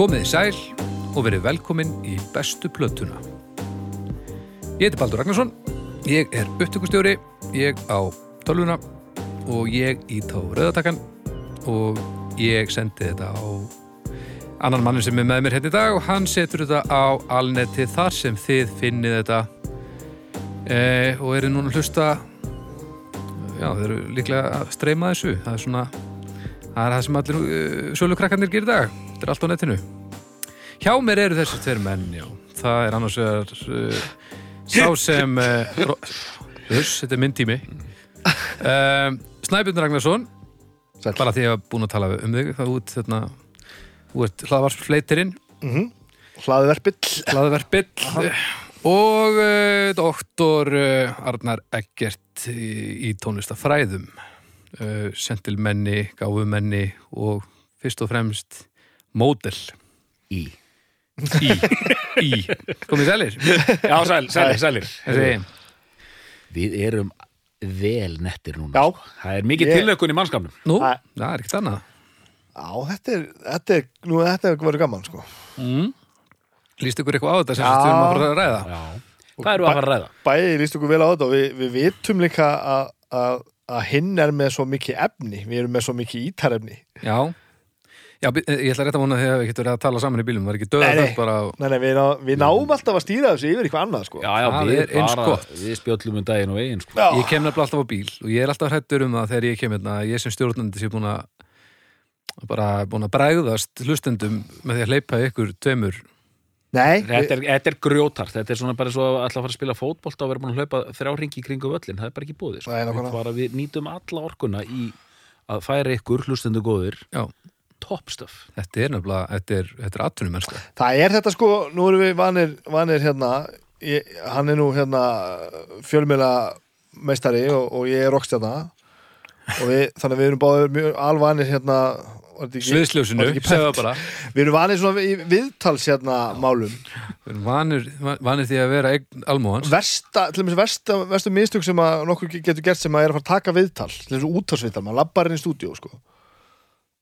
Komið í sæl og verið velkomin í bestu plötuna. Ég heiti Baldur Ragnarsson, ég er upptökustjóri, ég á tölvuna og ég ít á rauðatakkan og ég sendi þetta á annan mannin sem er með mér hérna í dag og hann setur þetta á alneti þar sem þið finnið þetta. Eh, og eru núna að hlusta já, þeir eru líklega að streyma þessu. Það er svona, það er það sem allir uh, sölukrakkarnir gerir í dag þetta er allt á netinu. Hjá mér eru þessi tveir menn, já. Það er annars vegar uh, sá sem uh, þess, þetta er minn tími. Um, Snæbjörn Ragnarsson. Sæll. bara því að ég hef búin að tala um þig það út þarna ert hlaðvarsfleitirinn Hlaðverpill. Hlaðverpill. Og uh, doktor uh, Arnar Eggert í, í tónlistafræðum uh, sentilmenni, gáfumenni og fyrst og fremst módel Í. í, í komið sælir Já, sæl, sælir, sælir. Þessi, Við erum vel nettir núna. Já. sko. Það er mikið Ég- tilökun í mannskapnum. nú, Æ. það er ekkert annað Já, þetta er, þetta er, nú þetta er verið gaman sko mm. líst ykkur eitthvað á þetta sem Já. við erum að fara að ræða Já. Hvað eru að fara að ræða? Bæði líst okkur vel á þetta og við, við vitum líka að, að, að hinn er með svo mikið efni Við erum með svo mikið ítarefni já, já bi- ég ætla rétt að vona þegar við getum verið að tala saman í bílum var ekki döða Nei, nei. það bara á- Nei, nei, við, ná, við náum alltaf að stýra þessu yfir eitthvað annað sko Já, já, Það við er eins bara, gott. við spjöllum um daginn og veginn, sko. Já. Ég kem nefnilega alltaf á bíl og ég er alltaf hrættur um það þegar ég kem hérna að ég sem stjórnandi sé búin að bara búin að bræðast hlustendum með því að hleypa ykkur tveimur Nei, Þetta er, þetta er grjótart, þetta er svona bara svo að alltaf fara að spila fótbolta og vera búin að hlaupa þrjá ringi í kringu völlin, það er bara ekki búið sko. Við, nákvæmlega. bara, við nýtum alla orkuna í að færa ykkur hlustendu góðir Já, top stuff. Þetta er nefnilega, þetta er, þetta er atvinnum mennska það er þetta sko, nú erum við vanir, vanir hérna. Ég, Hann er nú hérna fjölmjöla meistari og, og ég er rockstjarna. Og við, þannig að við erum báðir mjög alvanir hérna var þetta ekki- Sviðsljósinu, segðu það bara. Við erum vanir svona í viðtals hérna málum. Við erum vanir, vanir því að vera eign almóhans Versta, til dæmis versta, verstu mistök sem að nokkur getur gert sem að er að fara að taka viðtal til þess að úttalsviðtal, maður labbar inn í stúdíu sko.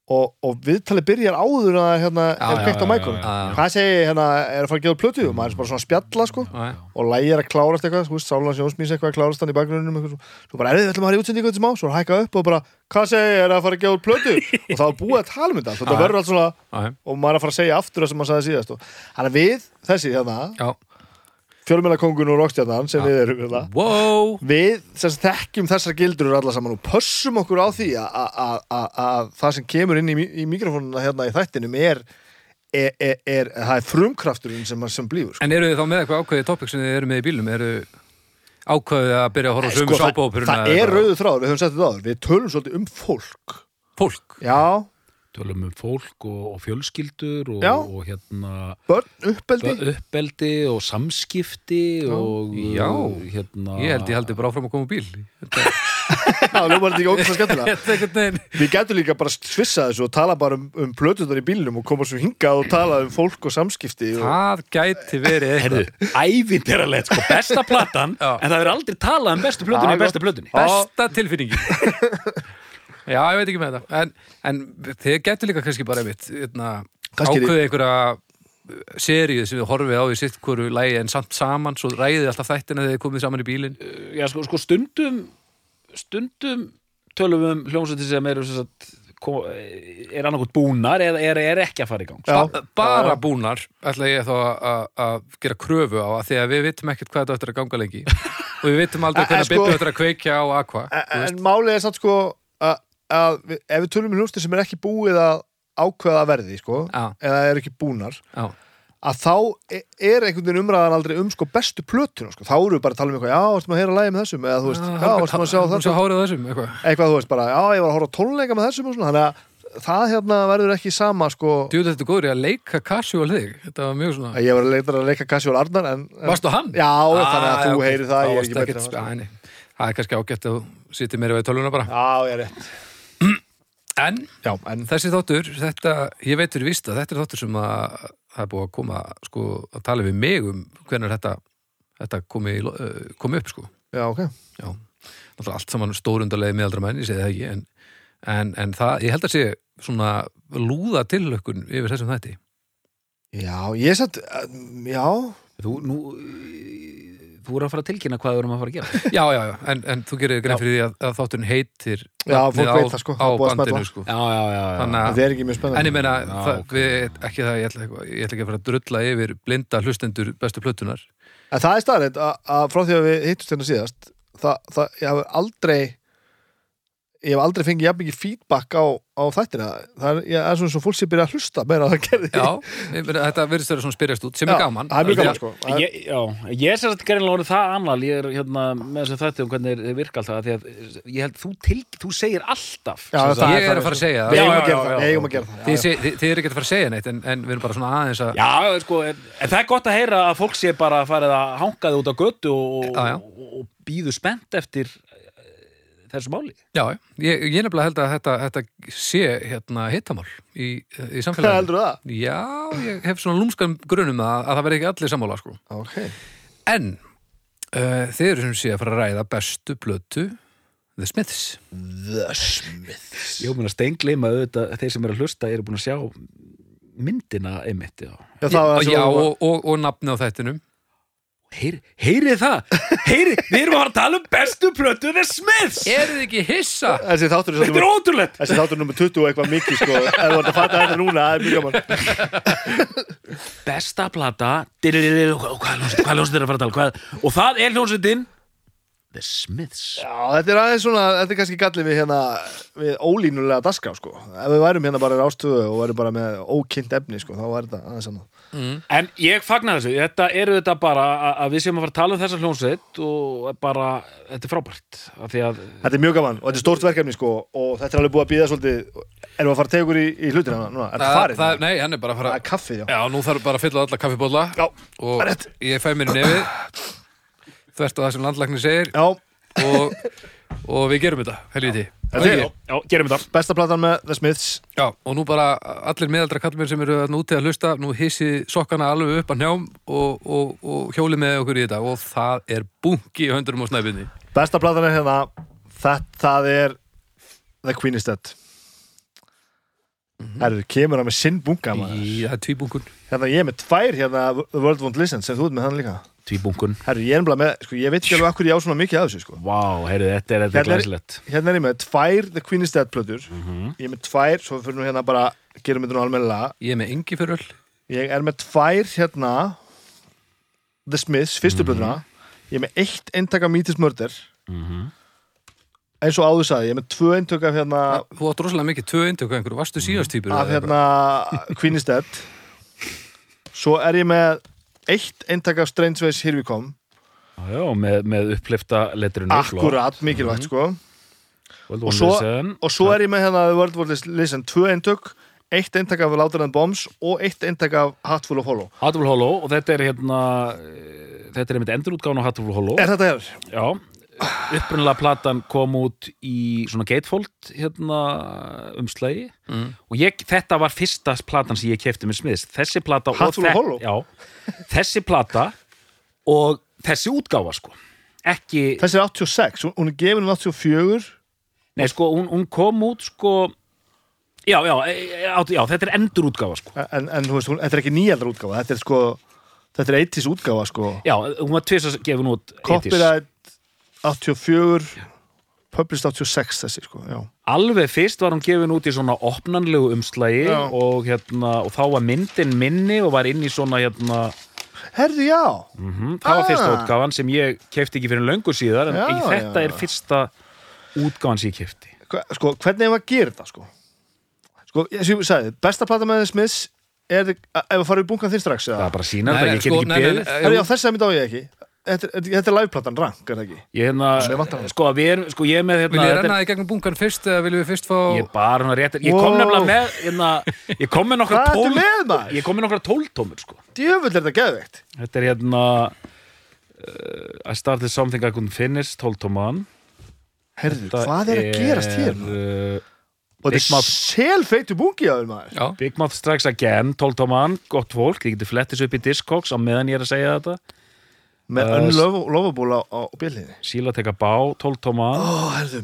Og, og viðtali byrjar áður að hérna Já, er já, kveikt á já, mækunum. já, já. hvað segi ég hérna, er að fara að gefa plötu og maður er bara svona að spjalla sko. Já, og lægir að klárast eitthvað, Sálan Sjónsmís eitthvað að klárast hann í bakgrunum eitthvað, svo, bara, er við ætlum að í útsendingu þetta smá, svo hækka upp og bara, hvað segi ég, er að fara að gefa plötu? Og þá er búið að tala um þetta, þetta Já. verður allt svona já, og maður er að fara að segja aftur það sem maður sagði síðast og þannig að við, þessi hérna já. fjölmennakongun og rockstjarnan sem við erum hérna, Wow við sem sagt þekkjum þessar gildur allar saman og pössum okkur á því að- að að- að- að það sem kemur inn í, í mikrofónuna hérna í þættinum er, er, er, er það er frumkrafturinn sem, sem blífur sko. En eru þið þá með eitthvað ákveðið topic sem þið eru með í bílum? Eru ákveðið að byrja að horfa sömu Sko, það, sápóperuna? það er rauðu þráður, við höfum sett þetta áður við tölum svolítið um fólk Fólk já, tölum um fólk og, og fjölskyldur og, Já. og hérna börn, uppeldi. Uppeldi og samskipti og Já. hérna Ég held ég haldi bara áfram að koma bíl. Þetta já, nú var þetta ekki að skemmtilega við getum líka bara svissa þessu og tala bara um, um plötunar í bílnum og koma svo hingað og tala um fólk og samskipti og, Það gæti verið eitthvað. Ævindiralegt, sko, besta platan Já. en það er aldrei talað um bestu plötunni Já, í bestu plötunni. Besta tilfinningin Já, ég veit ekki með þetta. En, en þið gætu líka kannski bara einmitt hérna, ákveðið einhverja seríu sem við horfið á í sitt hverju lægi en samt saman, svo ræðið alltaf þættina þegar þið komið saman í bílinn. Já, sko, sko stundum stundum tölum við um hljómsveitir sem eru sem sagt, ko- er annarkot búnar eða er, er ekki að fara í gang Já. Ba bara búnar ætla ég þá að- að að gera kröfu á að því að við vitum ekkert hvað þetta eftir að ganga lengi og við vitum aldrei hvernig sko- Bibbi eftir að kveikja á Aqua en, en málið er samt sko að, við, ef við tölum um hljóstir sem er ekki búið að ákveða verði sko, Já. eða er ekki búnar Já. að þá e- er einhvern veginn umræðan aldrei um sko bestu plötuna sko. þá eru við bara að tala um eitthvað, já, varstu maður að heyra lægi með þessum eða þú veist, já, varstu maður að sjá þetta hárið á þessum, eitthvað eitthvað, þú veist, bara, já, ég var að horfa á tónleika með þessum og svona, þannig að það hérna verður ekki sama sko, Djúðu þetta er góður í að leika casual þig Þetta var mjög svona ég var að leita að leika Casual Arnar en, en Varstu hann? Já, þannig að Ah, þú heyrir það, ég er ekki betri en nei. Það er kannski ágætt að þú sittir meira við tölvuna bara Já, ég er rétt En Já, en þessi þáttur, þetta, ég veit fyrir víst að þetta er þáttur sem að það er búið að koma sko, að tala við mig um hvernig þetta, þetta komi, eh, komi upp sko. Já, ok. Já, náttúrulega allt saman stórundalegi miðaldra menn, ég segi það ekki en, en, en það, ég held að sé svona lúða tilökkun yfir þessum þætti. Já, ég satt, já. Þú, nú, þú voru að fara að tilkynna hvað við erum að fara að gera Já, já, já, en, en þú gerir grein fyrir því að, að þátturinn heitir Já, fólk á, veit það, sko. á bandinu sko. Já, já, já, já. Þannig að Það er ekki mjög En spennandi ég meina, Já, það, ok. við, ekki það, ég ætla, ég ætla ekki að fara að drulla yfir blinda hlustendur bestu plötunar. En það er staðrætt að, frá því að við hittust hérna síðast það, það, ég hef aldrei ég hef aldrei fengið jafn mikið feedback á, á þættina. Það er, ég er svona svo fólk sem byrja að hlusta meira en það gerði. Já, ég þetta verðist vera svona spyrjast út, sem Já, er gaman. það er mjög gaman Já, sko. Það er- Ég, já, ég er sér að gerðinlega orðið það annal ég er hérna með þess að þetta um hvernig þið virka alltaf því að ég held þú til, þú segir alltaf. Já, það Ég er að fara að segja það. Já, eigum já, að gera það, það. Þið, eru ekki að fara að segja neitt, en, en við erum bara svona aðeins að... Já, sko, en, það er gott að heyra að fólk sé bara að fara að hanga þið út á götu og, Já, já. og, og býðu spennt eftir þessu máli Já, ég, ég nefnilega held að þetta, þetta sé hérna hittamál í, í Hvað samfélaginu. heldur það? Já, ég hef svona lúmskan grunum að, að það verði ekki allir sammála, sko. Ok, En uh, þið eru sem sé að fara að ræða bestu plötu The Smiths. The Smiths Jó, mér að steingleima auðvitað þeir sem eru að hlusta eru búin að sjá myndina einmitt, já Já, svo og, og, og nafni á þættinum. Heyri, heyrið það, heyrið, við erum að fara að tala um bestu plötu The Smiths. Eru þið ekki hissa? Þessi þáttur er Þetta er ótrúlegt. Þessi þáttur er nummer 20 og eitthvað mikið sko. Ef þú ert að fatta þetta núna, það er mjög gaman. Besta plata Hvað hvað er að fara að tala? Hvað, Og það er hljómsveitin The Smiths. Já, þetta er aðeins svona, þetta er kannski gallið við hérna við ólínulega dagskrá sko. Ef við værum hérna bara í ástöðu og værum bara með ókynnt efni sko, þá er þetta aðeins annað. En ég fagna þessu, þetta eru þetta bara að- við séum að fara að tala um þessa hljómsveit og bara, þetta er frábært af því að, Þetta er mjög gaman og þetta er stórt verkefni sko og þetta er alveg búið að býða svolítið. Erum við að fara að tegja ykkur í, í hlutina núna? Er þetta farið? það, nei, hann er bara að Það fara er kaffið, já. Já, nú þarf bara að fylla alla kaffibólla Já, og rétt. ég fæ mér í nefið þvert á það sem landlæknir segir. Já, og, og við gerum þetta, helviti Þetta er- Ekki? já, gerum þetta. Besta platan með The Smiths. Já, og nú bara allir meðaldra kallmenn sem eru að núti að hlusta, nú hissi sokkana alveg upp að njám og, og, og hjóli með okkur í þetta. Og það er bunki í höndurum og snæfinni Besta platan er hérna það, það er The Queen is Dead. Herðu, kemur hann með sinn bunga maður. Í það er tvíbunkun Hérna ég er með tvær hérna The World Won't Listen sem þú ert með hann líka Tvíbunkun, Herru, ég er nefnilega með, sko, ég veit ekki alveg akkur ég á svona mikið af þessu, sko. vá, heyrðu, þetta er, þetta er Hérna er- glæsilegt Hérna er ég með tvær The Queen is Dead plötur. Mhm. Ég er með tvær, svo fyrir nú hérna bara, gerum þetta nú almennilega. Ég er með engi fyrir öll Ég er með tvær hérna, The Smiths, fyrstu Mhm. plötuna. Ég er með eitt eintak af Meet is Murder. Mhm. Eins og áður sagði, ég er með tvö eintak af hérna, Þú átt rosalega mikið tvö eintöku einhverju, varstu síðastýpur af hérna Queen is Dead. Svo er ég með eitt eintak af Strange Ways Here We Come. Já, með, með upplifta letrinu Akkurat, mikilvægt, sko. og svo, og svo er ég með hérna World Won't Listen, tvö eintök eitt eintak af Louder Than Bombs og eitt eintak af Hatful of Hollow Hatful Hollow og þetta er hérna eh, þetta er einmitt endurútgáðan á Hatful Hollow Er þetta hér? Já, upprunalega platan kom út í svona gatefold hérna umslagi. Mm. og ég, þetta var fyrsta platan sem ég kefti með smiðs þessi plata þe- Hollow? Já, þessi plata og þessi útgáfa sko. Ekki, Þessi er 86, hún- er gefin um 84 nei sko hún, hún kom út sko já, já, e- e- já, þetta er endurútgáfa sko. En, en þú veist, hún, þetta er ekki nýjaldra útgáfa. Þetta er sko, þetta er 80s útgáfa sko. Já, hún var tvis að gefa út 80s. Copyright 84 Published 86 þessi sko, já. Alveg fyrst var hún gefin út í svona opnanlegu umslagi Já. og, hérna, og þá var myndin minni og var inn í svona hérna, Herðu, já. Mm það var fyrsta Ah. útgáfan sem ég kefti ekki fyrir löngu síðar en Já, í þetta já, er fyrsta útgáfan sem ég kefti Sko, hvernig er að gera þetta sko? Sko, ég sem ég sagði, besta plata með The Smiths er, ef að fara í bunkan þinn strax það eða? er bara að sína þetta, ég get ekki beðið. Herðu, já, þess að mynd á ég ekki Þetta, þetta er liveplatan rank, er það ekki? ég, hérna, það. sko, við erum, sko, ég er með hérna, Vil ég þetta er- í gegnum bunkan fyrst eða viljum við fyrst fá ég er bara hérna rétt ég kom Wow. nefnilega með hérna, ég kom með nokkra Hvað ertu tól með maður? ég kom með nokkra tóltómur sko. Djöfull er þetta geðveikt þetta er hérna uh, I started something I couldn't finish tóltóman Herðu, hvað er að gerast hér? uh, Og Big þetta Mouth. er selfeitu bungi á þér maður Já, Big Mouth Strikes Again, 12 mann, gott fólk, þið getur flettis upp í Discogs á meðan ég er að segja þetta með Uh, unlovable á, á bjölinni Síla teka bá, tóltóman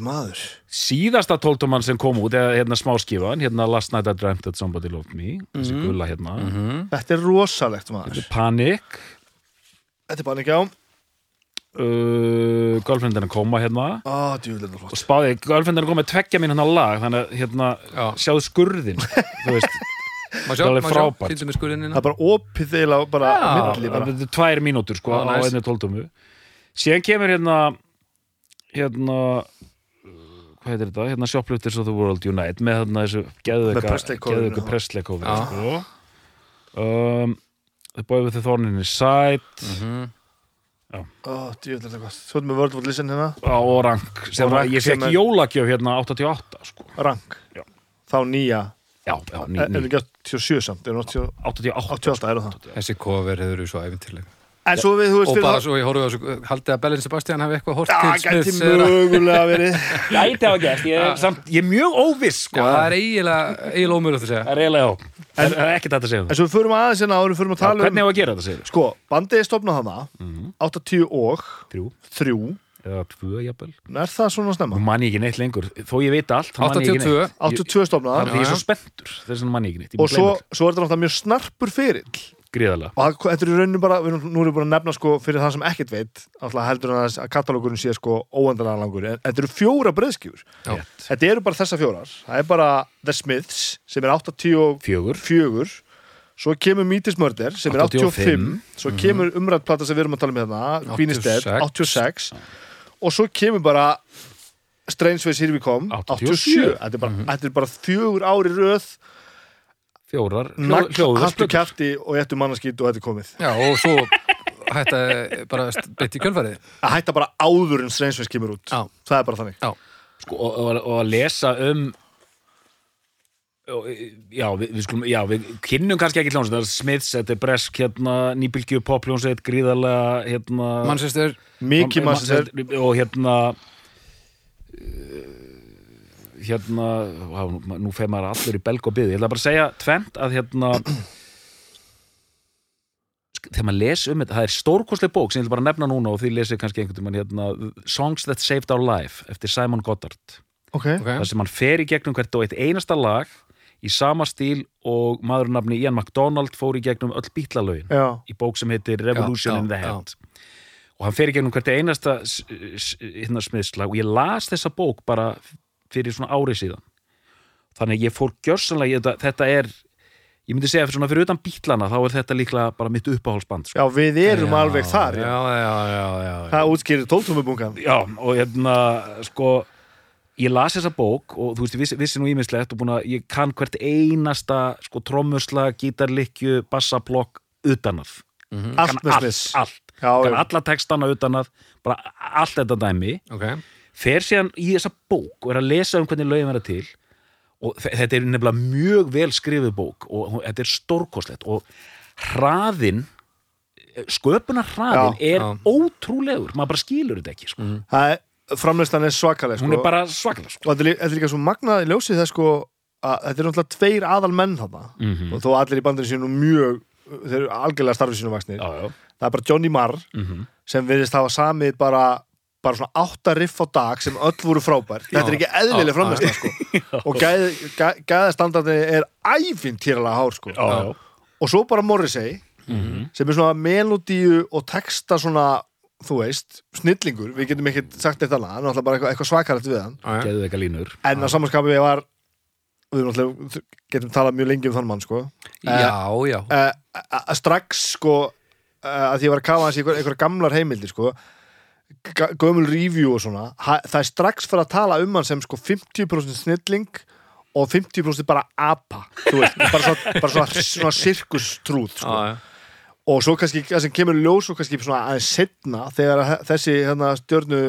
maður. Síðasta tóltóman sem kom út eða hérna smáskifan, hérna Last Night I Dreamt That Somebody Loved Me þessi Mhm. gulla hérna. Þetta er rosalegt maður. Þetta er bara ekki á uh, Girlfriend er að koma hérna. Flott. Og spáði, Girlfriend er að koma með tveggja mín hérna lag þannig að hérna, Já. sjáðu skurðin þú veist, Má sjá, Það er alveg má sjá, frábært. sýndu með skurðinina Það er bara opið þegar bara á milli bara þetta er tvær mínútur sko, Já, á nice. einni tóltómu síðan kemur hérna hérna hvað heitir þetta, hérna Shoplifters of the World Unite með hérna þessu Með geðveika Presley-coverinu, geðveika já. presleikófi Já. sko. um, The Boy with the Thorn in his Side Mhm. Ó, djúlega gott Svo erum við World of Listen hérna og rank sem Og var, Rank ég sem fekk er- jólagjöf hérna 88 sko. Rank Já. Þá nýja já, já, ný, Er ný, ekki 87 samt? Er 88 88 88 er það Þessi cover hefur verið svo æfintileg En svo við, þú veist Og fyrir bara það svo ég horfði á svo Haldið að Bellin Sebastian hafi eitthvað hort Já, til gæti Smiths eða- mögulega verið. Gæti hafa gert, ég er, samt, ég er mjög óviss Já, sko. það er eiginlega eiginlega ómögulegt að segja. Það er eiginlega já Það er ekkert að segja um En það svo við förum aðeins hérna áður við förum að Já, tala Hvernig um hefur að gera þetta segir Sko, bandið er stopnað hana Mhm. 80 og Þrjú. 3 eða tvö jafnvel. Er það svona Nú snemma? man ég ekki neitt lengur. Þó ég veit allt, þá man ég ekki 82 neitt. 82 stopnað Það er því ég er svo spenntur. Þess vegna man ég ekki neitt. Ég Og svo, svo er þetta náttúrulega mjög snarpur fyrill. Gríðalega Og það- þetta er í rauninu bara, við erum, nú erum við búin að nefna sko fyrir það sem ekkert veit Alltaf heldur hann að katalógurinn sé sko óendanlega langur. En þetta eru fjóra breyðskjúr Já. Þetta eru bara þessa fjórar. Það er bara The Smiths sem er 84 Fjögur. Svo kemur Mítis Mörder sem er 85 85. Svo kemur umræðplata sem við erum að tala um hérna Queen is Dead, 86. 86 Og svo kemur bara Strange Ways Here We Come 87. 87 Þetta er bara, þetta er bara fjögur ári röð. Fjórar haltu kæfti og ettu mannaskýt og þetta er komið. Já, og svo hætta bara beitt í kjölfarið. Að hætta bara áður en Strange Ways kemur út. Já. það er bara þannig. Já, sko, og, og, að lesa um já, við, við skulum já, við kynnum kannski ekki hljónsveit það er Smiths, þetta er bresk hérna, nýbylgju popljónsveit, gríðarlega hérna, Manchester. Mikið maður sem er og hérna uh, hérna á, nú- nú fer maður allur í belg og byði ég ætla bara að segja tvent að hérna þegar maður les um þetta, það er stórkostleg bók sem ég ætla bara nefna núna og því lesið kannski einhvern tímann hérna, Songs That Saved Our Life eftir Simon Goddard. Ok, Ok, þar sem hann fer í gegnum hvert og eitt einasta lag í sama stíl og maður nafni Ian MacDonald fór í gegnum öll bítlalögin já, í bók sem heitir Revolution Já, já, in the já. Head og hann fer í gegnum hvert einasta hérna smiðslag og ég las þessa bók bara fyrir svona ári síðan þannig að ég fór gjörsanlega þetta, þetta er, ég myndi segja fyrir svona fyrir utan bítlana þá er þetta líklega bara mitt uppáhalsband sko. já, við erum Já, alveg þar já. Já, já, já, já, já. það útskýrir tóltumubungan já, og hérna sko ég las þessa bók og þú veist, ég vissi, vissi nú ímislegt og búin að ég kann hvert einasta sko trommusla, gítarlikju, bassaplokk utanað allt með allt, smiss allt. Já, alla textana utanað bara allt þetta dæmi. Ok, fer síðan í þessa bók og er að lesa um hvernig lögin verða til og þe- þetta er nefnilega mjög vel skrifið bók og þetta er stórkostlegt og hraðin sköpunar hraðin Já, er já. ótrúlegur, maður bara skilur þetta ekki sko. Það er, framleyslan er svakaleg sko. hún er bara svakalega sko. og þetta er er líka svo magnað í ljósið þess sko að þetta er náttúrulega tveir aðal menn þarna Mhm. og þó allir í bandinu sínu mjög þeir eru algjörlega starfið sínu vaksnir já, já. það er bara Johnny Marr Mm sem virðist hafa samið bara bara svona átta riff á dag sem öll voru frábær þetta er ekki eðlileg Já, framleysla sko og gæð, gæðastandardin er æfintýralega hár sko já, já. og svo bara Morrissey Mhm. sem er svona melodíu og texta svona þú veist, snillingur, við getum ekki sagt eitt annað, hann er alltaf bara eitthvað, eitthvað svakalegt við hann. Geðu eitthvað línur en á samanskapi var við náttúrulega getum talað mjög lengi um þann mann sko. Já, já, Eh, að strax sko eh, að því ég var að kafa hans í einhver, einhver gamlar heimildir sko gömul review og svona ha, það er strax fyrir að tala um hann sem sko 50% snilling og 50% bara apa þú veist, bara svona, bara svona, svona sirkustrúð sko. já, já. Og svo kannski það sem kemur ljós og kannski svona aðeins setna þegar þessi hérna, stjörnu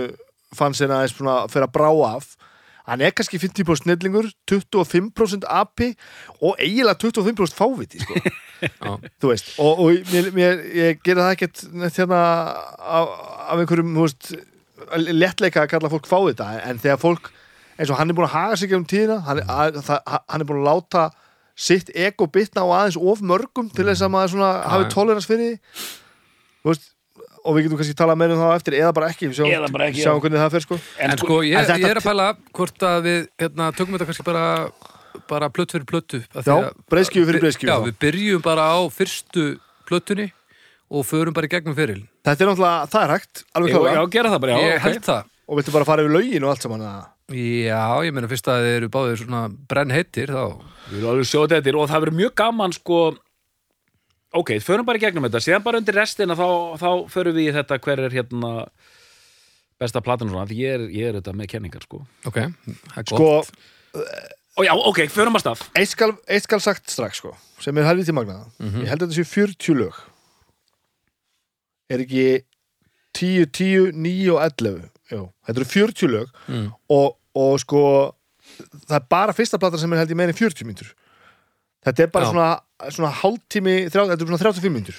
fann sinna aðeins svona fyrir að brá af hann er kannski 50% snillingur 25% api og eiginlega 25% fáviti sko. Þú veist og, og mér, mér, ég gera það ekkert hérna af, af einhverjum veist, lettleika að kalla fólk fávita en þegar fólk eins og hann er búin að haga sig um tíðina hann, er- að, það, hann er búin að láta sitt ego bitna á aðeins of mörgum til þess að maður svona hafi tolerans fyrir veist, og við getum kannski talað meira um það eftir eða bara ekki, sjáum, Eða bara ekki, sjáum já. hvernig það fer sko. En sko, ég, en ég er að pæla hvort að við hérna, tökum þetta kannski bara bara plött fyrir plöttu af því Já, að- breiðskífu fyrir breiðskífu Já, þá. við byrjum bara á fyrstu plöttunni og förum bara í gegnum fyrir Þetta er náttúrulega, það er hægt, alveg Já, klára já, gera það bara, já, Ég held það. Og viltu bara fara yfir lögin og allt saman eða? Já, ég meina fyrst að þið eru báðir svona brenn heitir þá Við erum alveg sjóðið þetta og það verður mjög gaman sko ok, förum bara í gegnum þetta. Síðan bara undir restina þá, þá förum við í þetta hver er hérna besta platan og svona, því ég er, ég er þetta með kenningar sko. Ok, það er Sko, gott og já, ok, förum að stað. eitt skal, eitt skal sagt strax sko sem er helviti magnaða Ég held að þetta séu 40 lög. Er ekki 10, 10, 9 og 11 Jú, þetta eru 40 lög Mm. og, og sko það er bara fyrsta platan sem er held í en 40 mínútur Þetta er bara Já. svona, svona hálftími, þrjá, þetta er svona 35 mínútur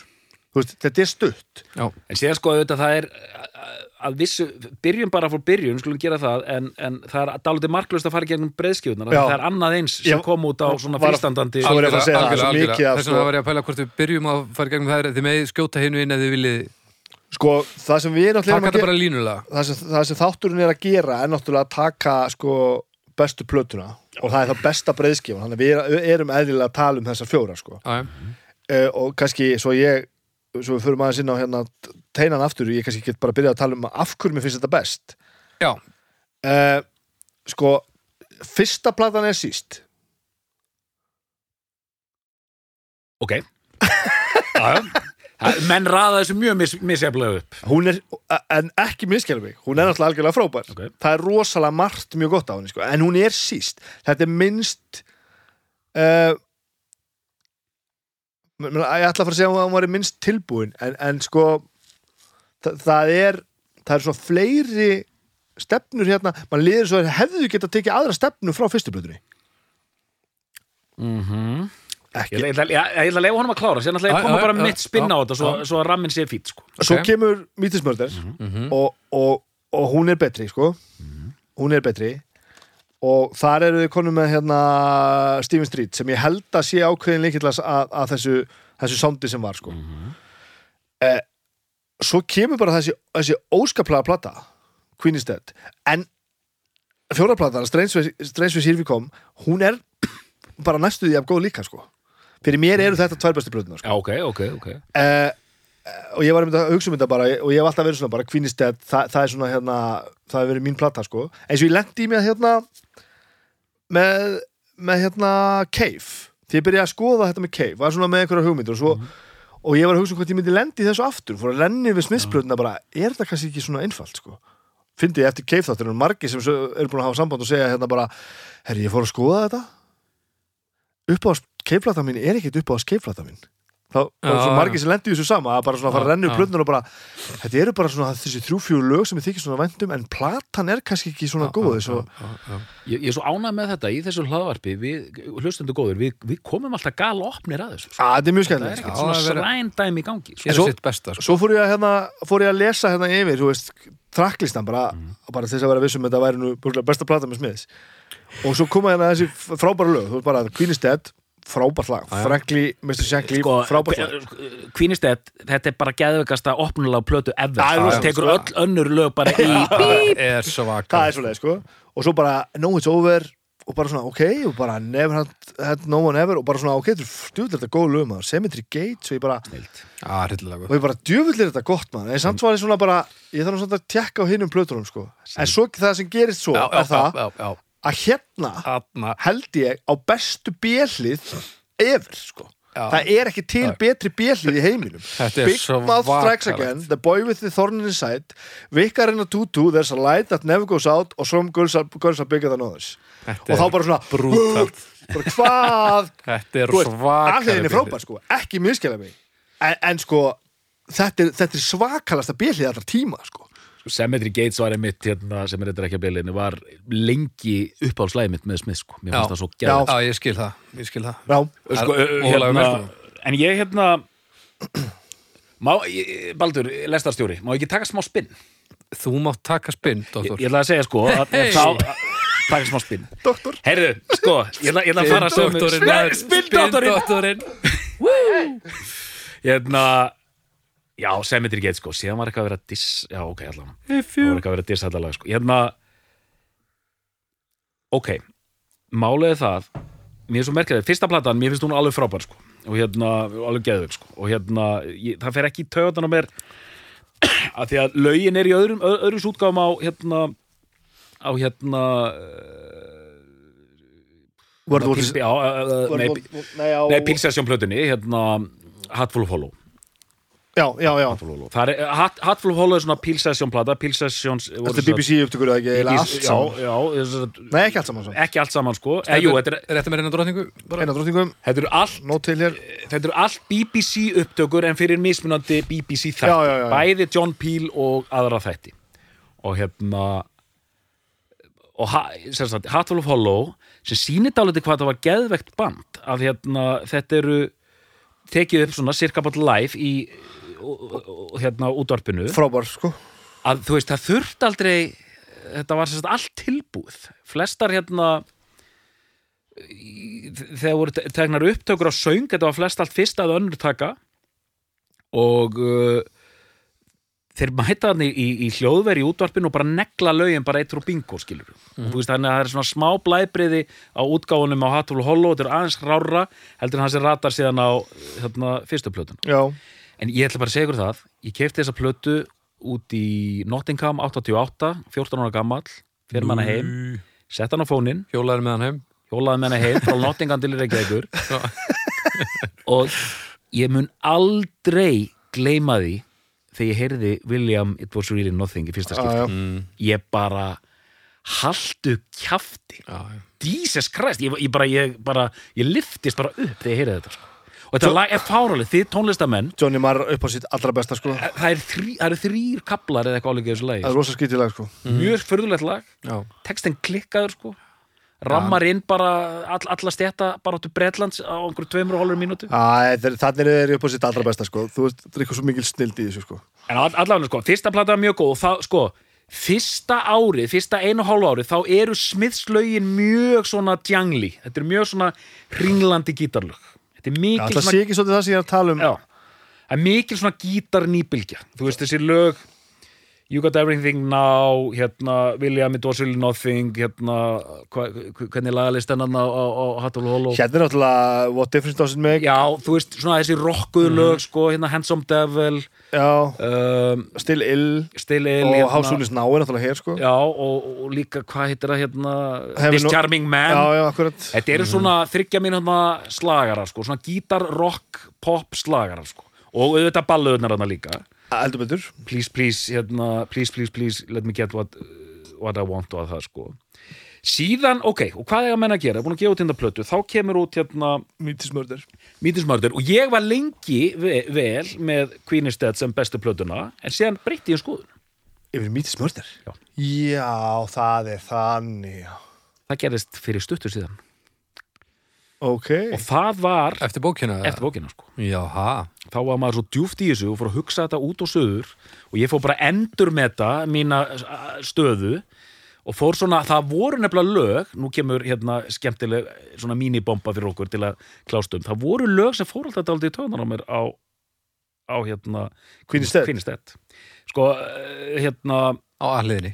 Þú veist, þetta er stutt Já, en síðan sko auðvitað það er að vissu, byrjum bara fór byrjun skulum gera það, en, en það er dálítið marklaust að fara gegnum breiðskjöfnar Já. það er annað eins sem Já. kom út á svona er að að það, svo mikið af, Þess sko- vegna var ég að pæla hvort við byrjum að fara gegnum það þið með skjóta hinu inn eða þið viljið Sko, það sem við náttúrulega að þetta bara línulega. það sem, það sem þátturinn er að gera er náttúrulega að taka sko bestu plötuna. Og það er það besta breiðskifan þannig að við er- erum eðlilega að tala um þessar fjóra sko. Já, já. uh, og kannski svo ég svo við förum aðeins inn á hérna teinan aftur, ég kannski get bara að byrja að tala um af hverju mér finnst þetta best. Já, uh, sko fyrsta platan er síst. Ok. Já, já. Það- menn raða þessu mjög mis, misjaflega upp. Hún er, en ekki miskjæla mig hún er náttúrulega algjörlega frábær. Ok. það er rosalega margt mjög gott á henni sko. en hún er síst, þetta er minnst uh, ég ætla að fara að segja að hún var minnst tilbúin en, en sko það, það er það er svo fleiri stefnur hérna, mann liður svo að hefðu geta tekið aðra stefnu frá fyrstu blöðunni mhm. Ég ekki, ég, ætla, ég ætla að leifa honum að klára Sér ætla að koma bara mitt spinn á þetta Svo, svo að rammin sé fýtt sko. svo ok. kemur Mítismörder Mhm. og, og, og hún er betri sko. Hún er betri. Og þar eru þið konum með hérna Steven Street sem ég held að sé ákveðin líkillas að, að þessu, þessu sondi sem var sko. Eh, svo kemur bara þessi, þessi óskaplega plata Queen is Dead. En fjóraplatan Strange with Sirvikom hún er bara næstu því af góð líka sko fyrir mér eru þetta tvær bestu plötuna sko. Ok, ok, ok. Uh, og ég var einmitt að hugsa um þetta bara og ég hef alltaf verið svona bara Dead það, það er svona hérna, það hefur verið mín plata sko. Eins og ég lendi í mig hérna með, með hérna Cave, því ég byrjaði að skoða þetta með Cave, var svona með einhverja hugmyndir og svo og ég var að hugsa um hvort ég myndi lendi þessu aftur fór að lenni við smiðsplötuna bara er þetta kannski ekki svona einfalt sko? Fyndi ég eftir Cave þáttur og margir sem eru búin að hafa samband og segja hérna bara herri ég fór að skoða þetta. Upp á Cave-plata mín er ekkert upp á Cave-plata mín þá var Já, svo já. margir sem lendi í þessu sama að bara svona fara að renna upp já. plötunar og bara þetta eru bara svona þessi þrjú-fjögur lög sem ég þykir svona væntum en platan er kannski ekki svona góð svo. Ég, ég er svo ánægð með þetta í þessu hlaðvarpi Við, hlustundu góður, við, við komum alltaf gal opnir að þessu sko. að þetta er mjög Það er skemmtilegt ekkert svona það er srændæmi í gangi sko. Svo- besta sko. svo fór ég að, hérna, fór ég að lesa hérna yfir tracklistan bara, bara til þess að vera vissum þetta væri nú besta plata með smiðs og svo koma hérna þessi frábæra lög frábært lag. Frankly, Mr. Shankly, sko, frábært lag. Kvínistett, þetta er bara geðvegasta opnulega plötu ever. Það tekur sko. öll önnur lög bara í Það er svaka það er svoleið sko. Og svo bara No It's Over og bara svona ok og bara Never had, had No One Ever og bara svona ok, þetta er stjúvill þetta góð lög maður. Cemetery Gates og ég bara hryllilega og ég bara djöfull er þetta gott maður. En samt var ég svona bara ég þarf að tekka á hinum plötunum sko. En svo það sem gerist svo Já, já, er það já, já, að hérna Þarna held ég á bestu bjellið ever sko. Já. það er ekki til Já. betri bjellið í heiminum. Big Mouth Strikes. Again The Boy with the Thorn in his Side Vikkar in a Tutu There's a light that never goes out og Some girls are, girls are bigger than others. Þetta og þá bara svona brútalt. bara hvað? Þetta er Þú veist, svaka allir henni frábær sko. Ekki miskjæla mig. En, en sko þetta er, þetta er svakalasta bjellið allra tíma sko Cemetery Gates var einmitt hérna, sem er þetta ekki að bylinu var lengi uppáhaldslæði mitt með Smith sko. mér Já. fannst það svo Já. gæð Já, ég skil það, ég skil það. Já, sko, hérna, en ég hérna má, Baldur, lestarstjóri má ekki taka smá spinn Þú mátt taka spinn, doktor. Ég ætla að segja sko að, Hey. þá, taka smá spinn doktor. Heyrðu, sko, ég ætla, ég ætla að fara Spinndoktorinn, spinndoktorinn Spinndoktorinn hérna já, Cemetery Gate sko, síðan var eitthvað að vera diss já, ok, allan, það var eitthvað að vera diss lag sko, hérna ok, er það mér er svo merkilegt, fyrsta platan, mér finnst hún alveg frábær sko, og hérna, alveg geðvig sko, og hérna, ég, það fer ekki í taugarnar á mér að því að lögin er í öðrum, öðrum sútgáfum á hérna á hérna uh, nei, Nei, á nei Pilsession plötunni hérna Hatful of Hollow Já, já, já. Hatful of Hollow. Er, of Hollow er svona Pilsession plata Pilsessions Þetta er BBC upptökur eða ekki? Eiginlega allt já, saman? já, já, Nei, ekki allt saman svo ekki allt saman sko. Eh, jú, þetta, er, Rétti mér hérna drotningu bara. Eina drottningum, þetta eru allt nót til hér. þetta eru allt BBC upptökur en fyrir mismunandi BBC þætti Já, já, já, já. bæði John Peel og aðra þætti. Og hérna og ha, sem sagt, Hatful of Hollow sem sýnir dálítið hvað það var geðvegt band að hérna, þetta eru tekið upp svona cirka bát live í hérna útvarpinu. Frábær, sko. Að þú veist, það þurft aldrei þetta var sagt allt tilbúið. Flestar hérna í- þegar voru te- teknar upptökur á söng, þetta var flest allt fyrst að önnur taka. Og uh, þeir mæta þannig í, í hljóðveri í útvarpinu og bara negla lögin bara eitt frá bingo skilur og þú veist þannig að það er svona smá blæbriði á útgáfunum á Hattul og Hollow þetta er aðeins rára heldur en hann sem ratar síðan á hérna, fyrstu plötun Já, En ég ætla bara að segja ykkur það Ég kefti þessa plötu út í Nottingham 88, 14 ára gamall fyrir manna heim, sett hann á fóninn. Hjólaður með hann heim. Hjólaði með hana heim frá Nottingham til Reykjavíkur. Og ég mun aldrei gleyma því þegar ég heyrði William It Was Really Nothing í fyrsta já, skipti. já. Mm. ég bara Já, já. Jesus Christ, ég, ég bara, ég bara ég liftist bara upp þegar ég heyrði þetta sko. Og þetta lag er fáraleg, þið tónlistamenn. Johnny Marr upp á sitt allra besta, sko. Það það er þrí, það eru þrýr kaplar eða eitthvað álega í þessu lagi. Er rosa skýtilega, sko. Mjög förðulegt lag, Já. textin klikkaður sko. Rammar inn bara all, alla stjætta bara áttu Bretlands á einhverju tveimur og hálfur mínútu. Þannig er upp á sitt allra besta, sko. Þú veist, það er eitthvað svo mikil snild í þessu, sko. En all, allavega sko, fyrsta plata er mjög góð og það sko, fyrsta árið fyrsta einu og hálfu árið, þá eru smiðslögin mjög svona djangli þetta er mjög svona ringlandi gítarlög þetta er mikil Það sé ekki svolítið það sem ég er að tala um. Já, það er mikil svona gítar nýbylgja þú veist þessi lög You Got Everything Now hérna, William It Was Really Nothing hérna, hva, hvernig lagalist hennan á, á, á Hattul Hollow? Hérna er náttúrulega What Difference Does It Make? Já, þú veist, svona þessi rockuðu lög sko, hérna Handsome Devil Já, um, Still Ill. Still Ill Og hérna, Is Now er náttúrulega hér, sko. Já, og, og líka, hvað heitir það hérna This o- Charming Man. Já, já, Þetta eru svona þryggja mín slagarar sko, svona gítar, rock, pop slagarar sko. og auðvitað balluðunar hérna líka Eldur betur Please, please, hérna, please, please, please let me get what, what I want og að það sko Síðan, ok, og hvað er að menna að gera? Búin að gefa út hérna plötu, þá kemur út hérna Mítismörður Mítismördur og ég var lengi ve vel með Queen is Dead sem bestu plötuna en síðan breytti ég skoðun Yfir Mítismörður? Já. Já, það er þannig já. það gerðist fyrir stuttur síðan Ok. Og það var Eftir bókina eftir bókina sko. Þá var maður svo djúft í þessu og fór að hugsa þetta út og söður og ég fór bara að endur með þetta mína stöðu og fór svona, það voru nefnilega lög nú kemur hérna skemmtileg svona mínibomba fyrir okkur til að klástum það voru lög sem fór alltaf aldrei í töðunar á mér á, á hérna Dead. sko, uh, hérna Á aðliðinni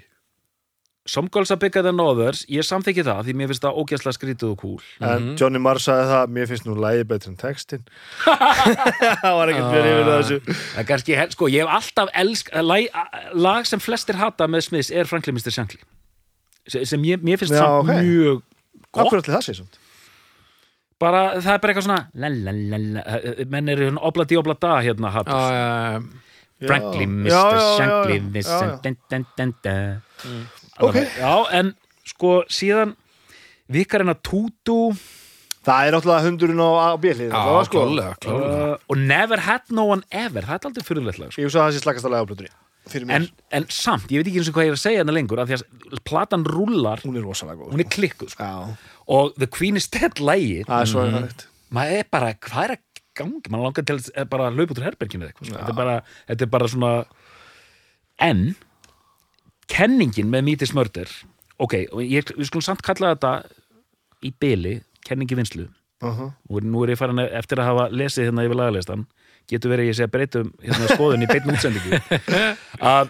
Some Girls Are Bigger Than Others ég samþykki það því mér finnst það ógæslega skrítið og cool. En Johnny Marr sagði það Mér finnst nú lægi betur en textin Það var ekkert verið yfir þessu. Það er kannski, sko, ég hef alltaf elsk lag, lag sem flestir hata með Smiths er Franklin Mr. Shankly. Sem, sem ég, mér finnst Já, samt ok. mjög gott. Akkur allir það sé samt? Bara, það er bara eitthvað svona la, la, la, la, eh, menn eru hérna obla di obla da hérna já. Franklin Mr. Shankly Mr. já, en sko síðan vikarinn að tútu Það er náttúrulega hundurinn á björlið Já, sko. uh, og Never Had No One Ever það er aldrei fyrirlegt lag sko. Ég hugsa að það sé slagast að lega á mér en, en samt, ég veit ekki eins og hvað ég er að segja hérna lengur af því að platan rúlar Hún er rosalega góð hún er klikkuð sko. Já, og The Queen is Dead lægi það er svo mm -hmm. maður er bara, hvað er að gangi maður langar til að bara að laupa út úr herberginu eða eitthvað, sko. þetta, er bara, þetta er bara svona en kenningin með Mítis Mörder ok, og ég, við skulum samt kalla þetta í byli, kenningi vinslu uh -huh. nú er, nú er ég farin að- eftir að hafa lesið hérna yfir lagalistan getur verið ég sé að breytum hérna skoðun í beinni útsendingu að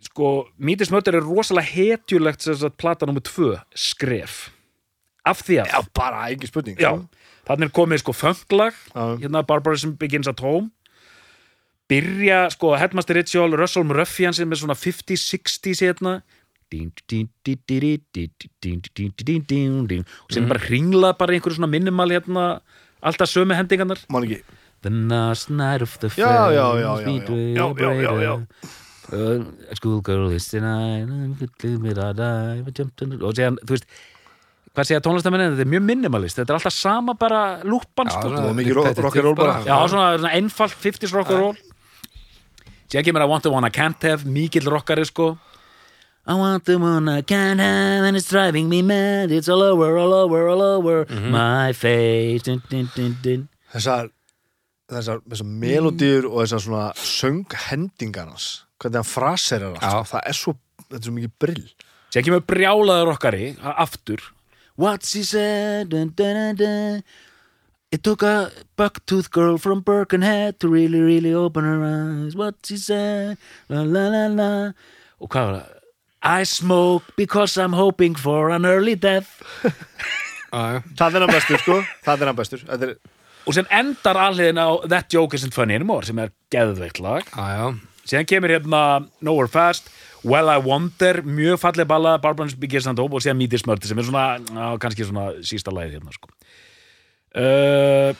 sko, Mítis Mörder er rosalega hetjulegt sem sagt plata nummer tvö, skref af því að Já, bara ekki spurning Já, sko. þannig er komið sko fanglag Já. hérna Barbarism Begins at Home byrja, sko, Headmaster Ritual Russell Murphy sem er svona 50-60s hérna. Og sem mhm. bara hringla bara einhverju svona minimal hérna alltaf sömu hendingarnar. Man ekki? The last night of the film Já, já, já, já. Schoolgirl is the night og séðan, þú veist hvað segja tónlistamennin, þetta er mjög minimalist. Þetta er alltaf sama bara lúpan já, sko. mikið rock'n'roll bara. Já, svona, svona einfalt 50's rock'n'roll séðan kemur I want the one I can't have mikill rockari sko I want the one I can't have and it's driving me mad it's all over, all over, all over my face din, din, din. Þessar þessar, þessar melodíur og þessar svona sönghendingar hans hvernig hann fraserar allt Já. sko. það er svo, þetta er svo mikið brill Sér kemur brjálaður okkari aftur What's he said dun, dun, dun, It took a buck-toothed girl from Birkenhead to really, really open her eyes What's he said la, la, la, la. Og hvað var það? I smoke because I'm hoping for an early death já. það er hann bestur sko, það er hann bestur þetta er, Og sem endar alliðin á That Joke Isn't Funny Anymore sem er geðveikt lag já. síðan kemur hérna Nowhere Fast Well I Wonder, mjög falleg balla Barbarans Begins and Hope og síðan Meet Is Murder sem er svona, á, kannski svona sísta lagið hérna sko uh,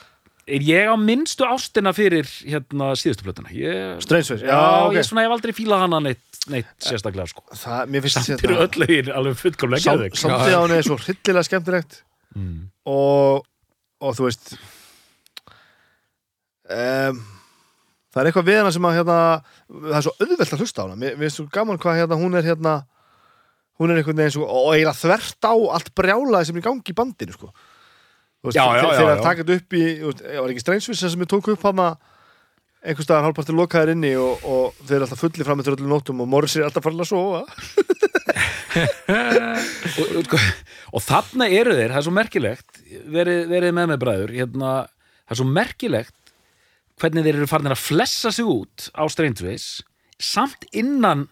er ég á minnstu ástina fyrir hérna síðustu plötuna ég, Strange Face, já, já, ok. ég, svona, ég hef aldrei fílað hana neitt, neitt sérstaklega sko það, mér finnst samt eru öll lögin alveg fullkomlega Sam- geðveik samtíð á henni er svo hryllilega skemmtilegt Mm. og, og þú veist um, það er eitthvað við hana sem að hérna, það er svo auðvelt að hlusta á hana mér finnst svo gaman hvað hérna, hún er hérna hún er einhvern veginn og eiginlega þvert á allt brjálaði sem er í gangi í bandinu sko. Veist, Já, já, já, þegar að taka þetta upp í ég var ekki streinsvissa sem ég tók upp hana einhvers staðar hálfpartir lokaðir inni og, og þeir eru alltaf fulli fram með öllu nótum og Morris er alltaf farin að sofa. Og, og, þarna eru þeir, það er svo merkilegt verið, verið með með bræður hérna, það er svo merkilegt hvernig þeir eru farin að flessa sig út á Strangeways samt innan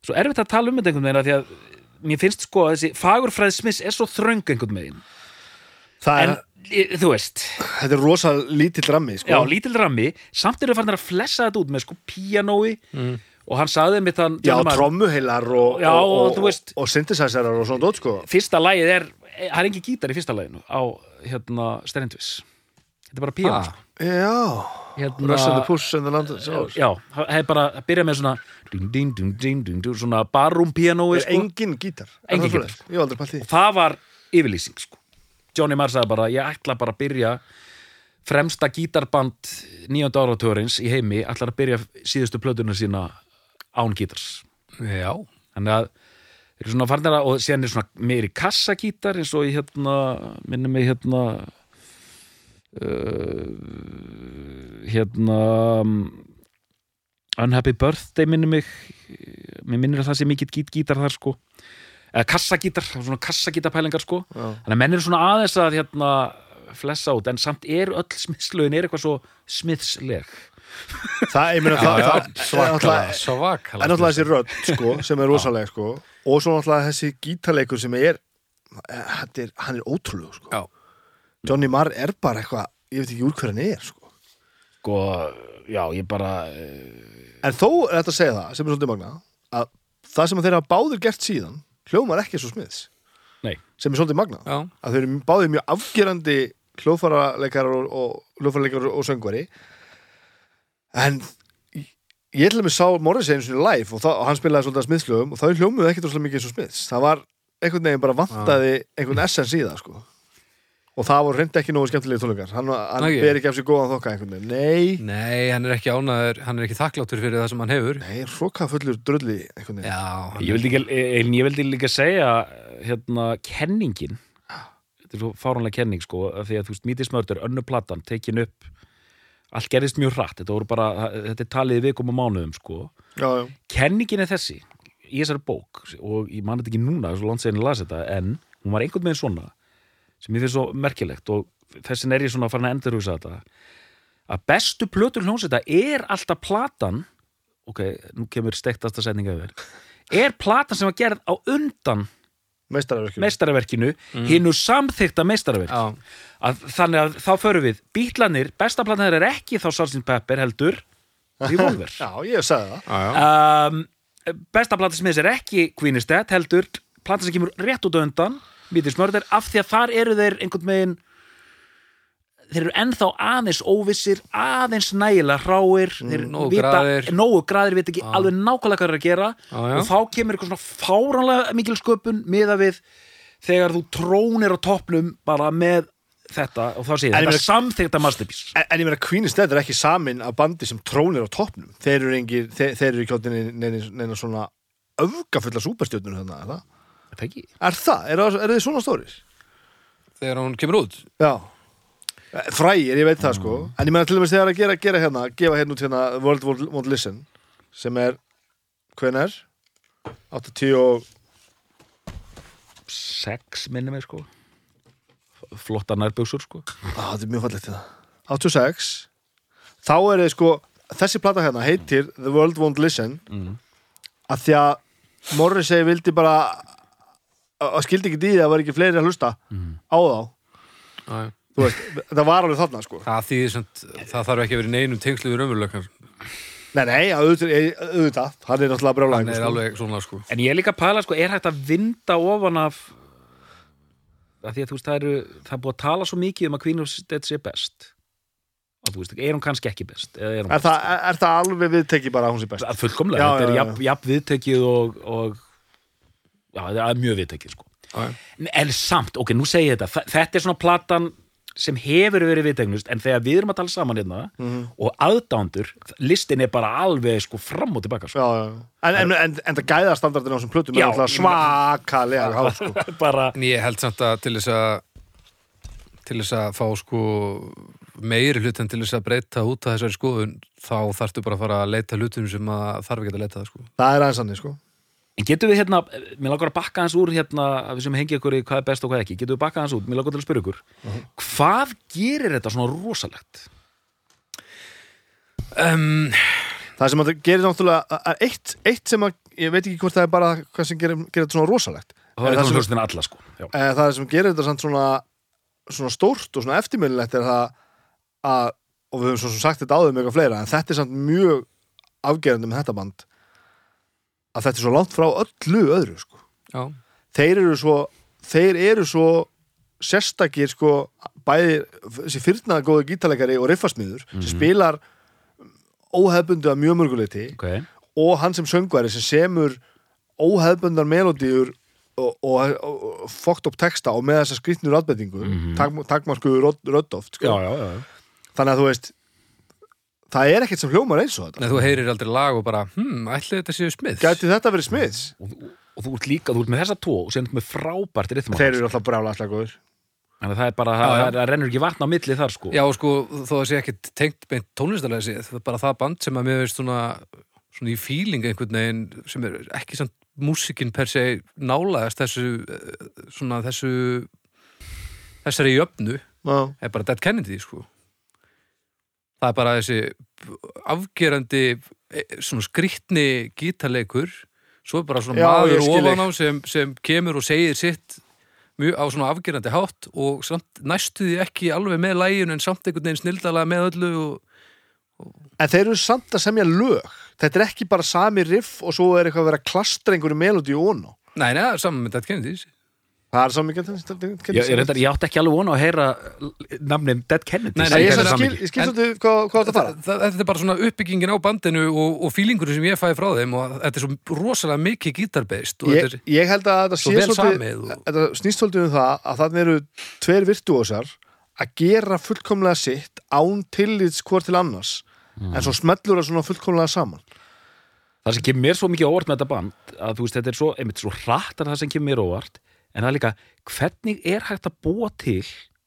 svo erfitt að tala um þetta einhvern veginn af því að mér finnst sko að þessi fagurfræð smiss er svo þröng einhvern veginn. það en er, e, þú veist, þetta er rosa lítill rammi sko. já, lítil rammi. Samt eru farin að flessa þetta út með sko píanói. Og hann sagði mitt hann Já, trommuheilar og, og, og og synthesizerar og svona dót sko. Fyrsta lagið er, það er engin gítar í fyrsta laginu á hérna Strangeways þetta er bara píanó Ah, sko. Já, hérna, Russ and the Puss and the Land já, það er bara að byrja með svona ding, ding, ding, ding, ding, ding, svona Er sko. engin gítar? Engin það gítar, pælt því. Það var yfirlýsing sko. Johnny Marr sagði bara, ég ætla bara að byrja fremsta gítarband nýjönda áratörins í heimi ætlar að byrja síðustu plötuna sína án gítars. Já. þannig að þeir eru svona farnir að og síðan er svona meiri kassagítar eins og í hérna, minnum mig hérna uh, hérna um, Unhappy Birthday minnum mig. Mér minnir að það sé mikill gít gítar þar sko eða kassagítar, svona kassagítarpælingar sko. Já. þannig að menn eru svona aðeins að hérna flessa út, en samt er öll smiðslögin er eitthvað svo smiðsleg Það, ég meina það, það, það er Svakalega, náttúrulega- þessi rödd sko, sem er rosaleg sko. Og svo náttúrulega þessi gítarleikur sem er, þetta er hann er ótrúlegu sko. Já. Johnny Marr er bara eitthvað, ég veit ekki úr hver hann er sko. Sko, já, ég bara eh, En þó er þetta að segja það, sem er svolítið magna að það sem þeir hafa báður gert síðan hljómar ekki svo smiðs nei, sem er svolítið magna Já, að þeir eru báðir mjög afgerandi hljóðfaraleikarar og, og hljóðfaraleikarar og söngvari. En ég- ég til að með sá Morris einu sinni live og, það, og hann spilaði svolítið að smiðslögum og það hljómuði ekkert svolítið mikið svo smiðs það var einhvern veginn bara vantaði einhvern essens í það sko og það voru reyndi ekki nógu skemmtilegi tónleikar. Hann, hann Ekki? ber ekki af sér góðan þokka einhvern veginn. Nei, nei, hann er ekki ánaður, hann er ekki þakkláttur fyrir það sem hann hefur. nei, hróka fullur drulli einhvern veginn. Já, Ég vildi, ekki, en ég vildi líka segja hérna, kenningin. Þetta er svo fáránlega kenning sko af því að þú veist, Mítis Mördur, önnu platan tekin upp, allt gerðist mjög hratt. Þetta voru bara, þetta er talið í vikum og mánuðum sko, já, já. kenningin er þessi í þessari bók og ég man þetta ekki núna, svo langt seginn að lasa þetta en hún var einhvern veginn svona sem ég finnst svo merkilegt og þessin er ég svona farin að endurhugsa þetta að bestu plötur hljónsetta er alltaf platan ok, nú kemur stektasta setninga yfir er platan sem var gerð á undan meistararverkjum meistaraverkinu, mm. hinnu samþykta meistaraverk Já, að, þannig að þá förum við bítlanir, besta platan er ekki þá Sgt. Pepper heldur Revolver Já, ég sagði það já, já. um, besta platan sem þess er ekki Queen is Dead heldur platan sem kemur rétt út á undan Beatles Murder af því að þar eru þeir einhvern veginn þeir eru ennþá aðeins óvissir aðeins nægilega hráir þeir nógu graðir. nógu graðir vita ekki alveg nákvæmlega hvað þeir eru að gera já. og þá kemur eitthvað svona fáránlega mikil sköpun miða við þegar þú trónir á toppnum bara með þetta og þá ég þetta samþykta masterpiece En, en ég meina Queen is Dead er ekki samin af bandi sem trónir á toppnum Þeir eru, engir, þeir, þeir eru ekki neina, neina svona öfgafulla súperstjörnur þarna, er það? Þetta ekki? Er það? Er, það- er þið svona stórir? Þegar hún kemur út? Já. Frægir, ég veit það sko. En ég meina til dæmis þegar að gera, gera hérna gefa hérna út hérna World Won't, Listen sem er? 80 og sex minni mig sko. Flotta nærbjöksur sko. Á, þetta er mjög fallegt hérna. 86 þá er þið sko þessi plata hérna heitir The World Won't Listen. Mm. að því að Morrissey vildi bara að skildi ekki dýði að það var ekki fleiri að hlusta Mm. á þá Já, já. þú veist, það var alveg þarna sko Það þýðir samt, það þarf ekki að vera í neinum tengslu við raunveruleikar nei, nei, auðvitað, auðvitað hann er náttúrulega brjálæðingur Hann er sko. alveg svona sko En ég er líka að pæla, sko, er hægt að vinda ofan af að því að þú veist, það eru það er búið að tala svo mikið um að Queen of Dead sé best og þú veist, er hún kannski ekki best eða er er, það, er, er það alveg viðtekki bara að hún sé best? Fullkomlega, þetta er jafn viðtekið og, og já, það er mjög viðtekið, sko. En- samt, ok, nú segi ég þetta þetta er svona platan sem hefur verið viðteknust, en þegar við erum að tala saman hérna Mhm. og aðdándur listin er bara alveg sko fram og tilbaka sko. já, já. En, en, en, en það gæða standardin á þessum plötum Já, er svakalega hár sko. bara, En ég held samt að til þess að til þess að fá sko meiri hlut en til þess að breyta út af þessari skoðun þá þarftu bara að fara að leita hlutum sem að þarf ekki að leita það sko það er aðeins annir sko. En getum við hérna, mér langar að bakka hans úr hérna, að við sem hengi ykkur í hvað er best og hvað ekki, getum við bakka hans út, mér langar til að spyrja ykkur. Hvað gerir þetta svona rosalegt? um, það sem að það gerir náttúrulega að eitt, eitt sem að, ég veit ekki hvort það er bara hvað sem gerir, gerir þetta svona rosalegt. Það En eitthvað sem- hljóðstina alla sko. Já. Eh, það sem gerir þetta samt svona, svona stórt og svona eftirminnilegt er það að, og við höfum svo sem sagt þetta áður með eitthvað fleira, en þetta er samt mjög afgerandi með þetta band að þetta er svo langt frá öllu öðru sko. Já, þeir eru svo þeir eru svo sérstakir sko bæði þessi fyrnaða góðu gítarleikari og riffasmiður sem spilar óhefbundi að mjög mörguleiti Ok, og hann sem söngværi sem semur óhefbundar melodíur og, og, og, og fokkt upp texta og með þessa skrýtnur átbendingu mm Mhm. -hmm. takmarskuðu röddoft já, sko. já, já þannig að þú veist það er ekkert sem hljómar eins og þetta. En þú heyrir aldrei lag og bara hm, ætli þetta séu smið gæti þetta verið smiðs og, og, og þú ert líka, þú ert með þessa tvo og sem ert með frábært rithma þeir eru alltaf brjála alltaf góður Þannig að það er bara, Já, það, já. það, rennur ekki vatn á milli þar sko. Já, sko, þó að sé ekki tengt beint tónlistarlega séð, það er bara það band sem að mér veist svona, svona í fíling einhvern veginn sem er ekki samt músikin per se nálaðast þessu eh, svona þessu þessari jöfnu Já. er bara Dead Kennedy, sko það er bara þessi afgerandi eh, svona skrýtni gítarleikur. Svo er bara svona Já, maður ofan á sem, sem kemur og segir sitt mjög á svona afgerandi hátt og samt næstu því ekki alveg með lægin en samt einhvern veginn snildalega með öllu og en þeir eru samt að semja lög. Þetta er ekki bara sami riff og svo er eitthvað að vera að klastra einhverju melodíu ón Nei, er saman með Dead Kennedys það er saman mikið ég, ég, reyndar, ég átti ekki alveg vona að heyra nafnin Dead Kennedy Nei, Nei, ég er skil, svolítið hvað, hvað þetta fara. það, Þetta er bara svona uppbyggingin á bandinu og, og fílingurinn sem ég fæði frá þeim og þetta er svo rosalega mikið gítarbeist og ég, þetta er, ég held að þetta Svo sé vel svolítið samið og- þetta snýst svolítið um það að þannig eru tveir virtuósar að gera fullkomlega sitt án tillits hvort til annars. En svo smellur það svona fullkomlega saman. Það sem kemur mér svo mikið óvart með þetta band að þú veist, þetta er svo, einmitt, svo hratt að það sem kemur mér óvart en það er líka, hvernig er hægt að búa til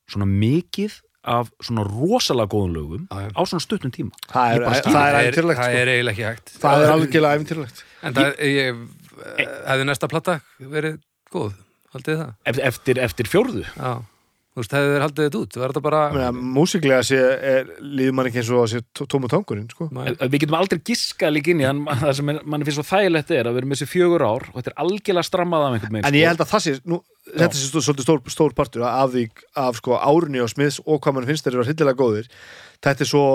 svona mikið af svona rosalega góðum lögum já. á svona stuttum tíma það er, það er það er, æfintýrlegt það sko. er eiginlega ekki hægt það er algjörlega æfintýrlegt En það ég hefði næsta platta verið góð, haldið það? eftir, eftir, eftir fjórðu Já, Þú veist, hefði þeir haldið þetta út, var þetta bara Meina, músiklega sé, er, líður mann ekki eins og að sé tó- tómu tangurinn sko. Nei. Við getum aldrei giskað líka inn í hann, það sem mann finnst svo þægilegt er að við erum með þessi fjögur ár og þetta er algjörlega strammað af einhvern veginn en ég held að það sé, nú, þetta sé svolítið stór, stór partur af því af sko árunni og smiðs og hvað mann finnst þeir eru hryllilega góðir þetta er svo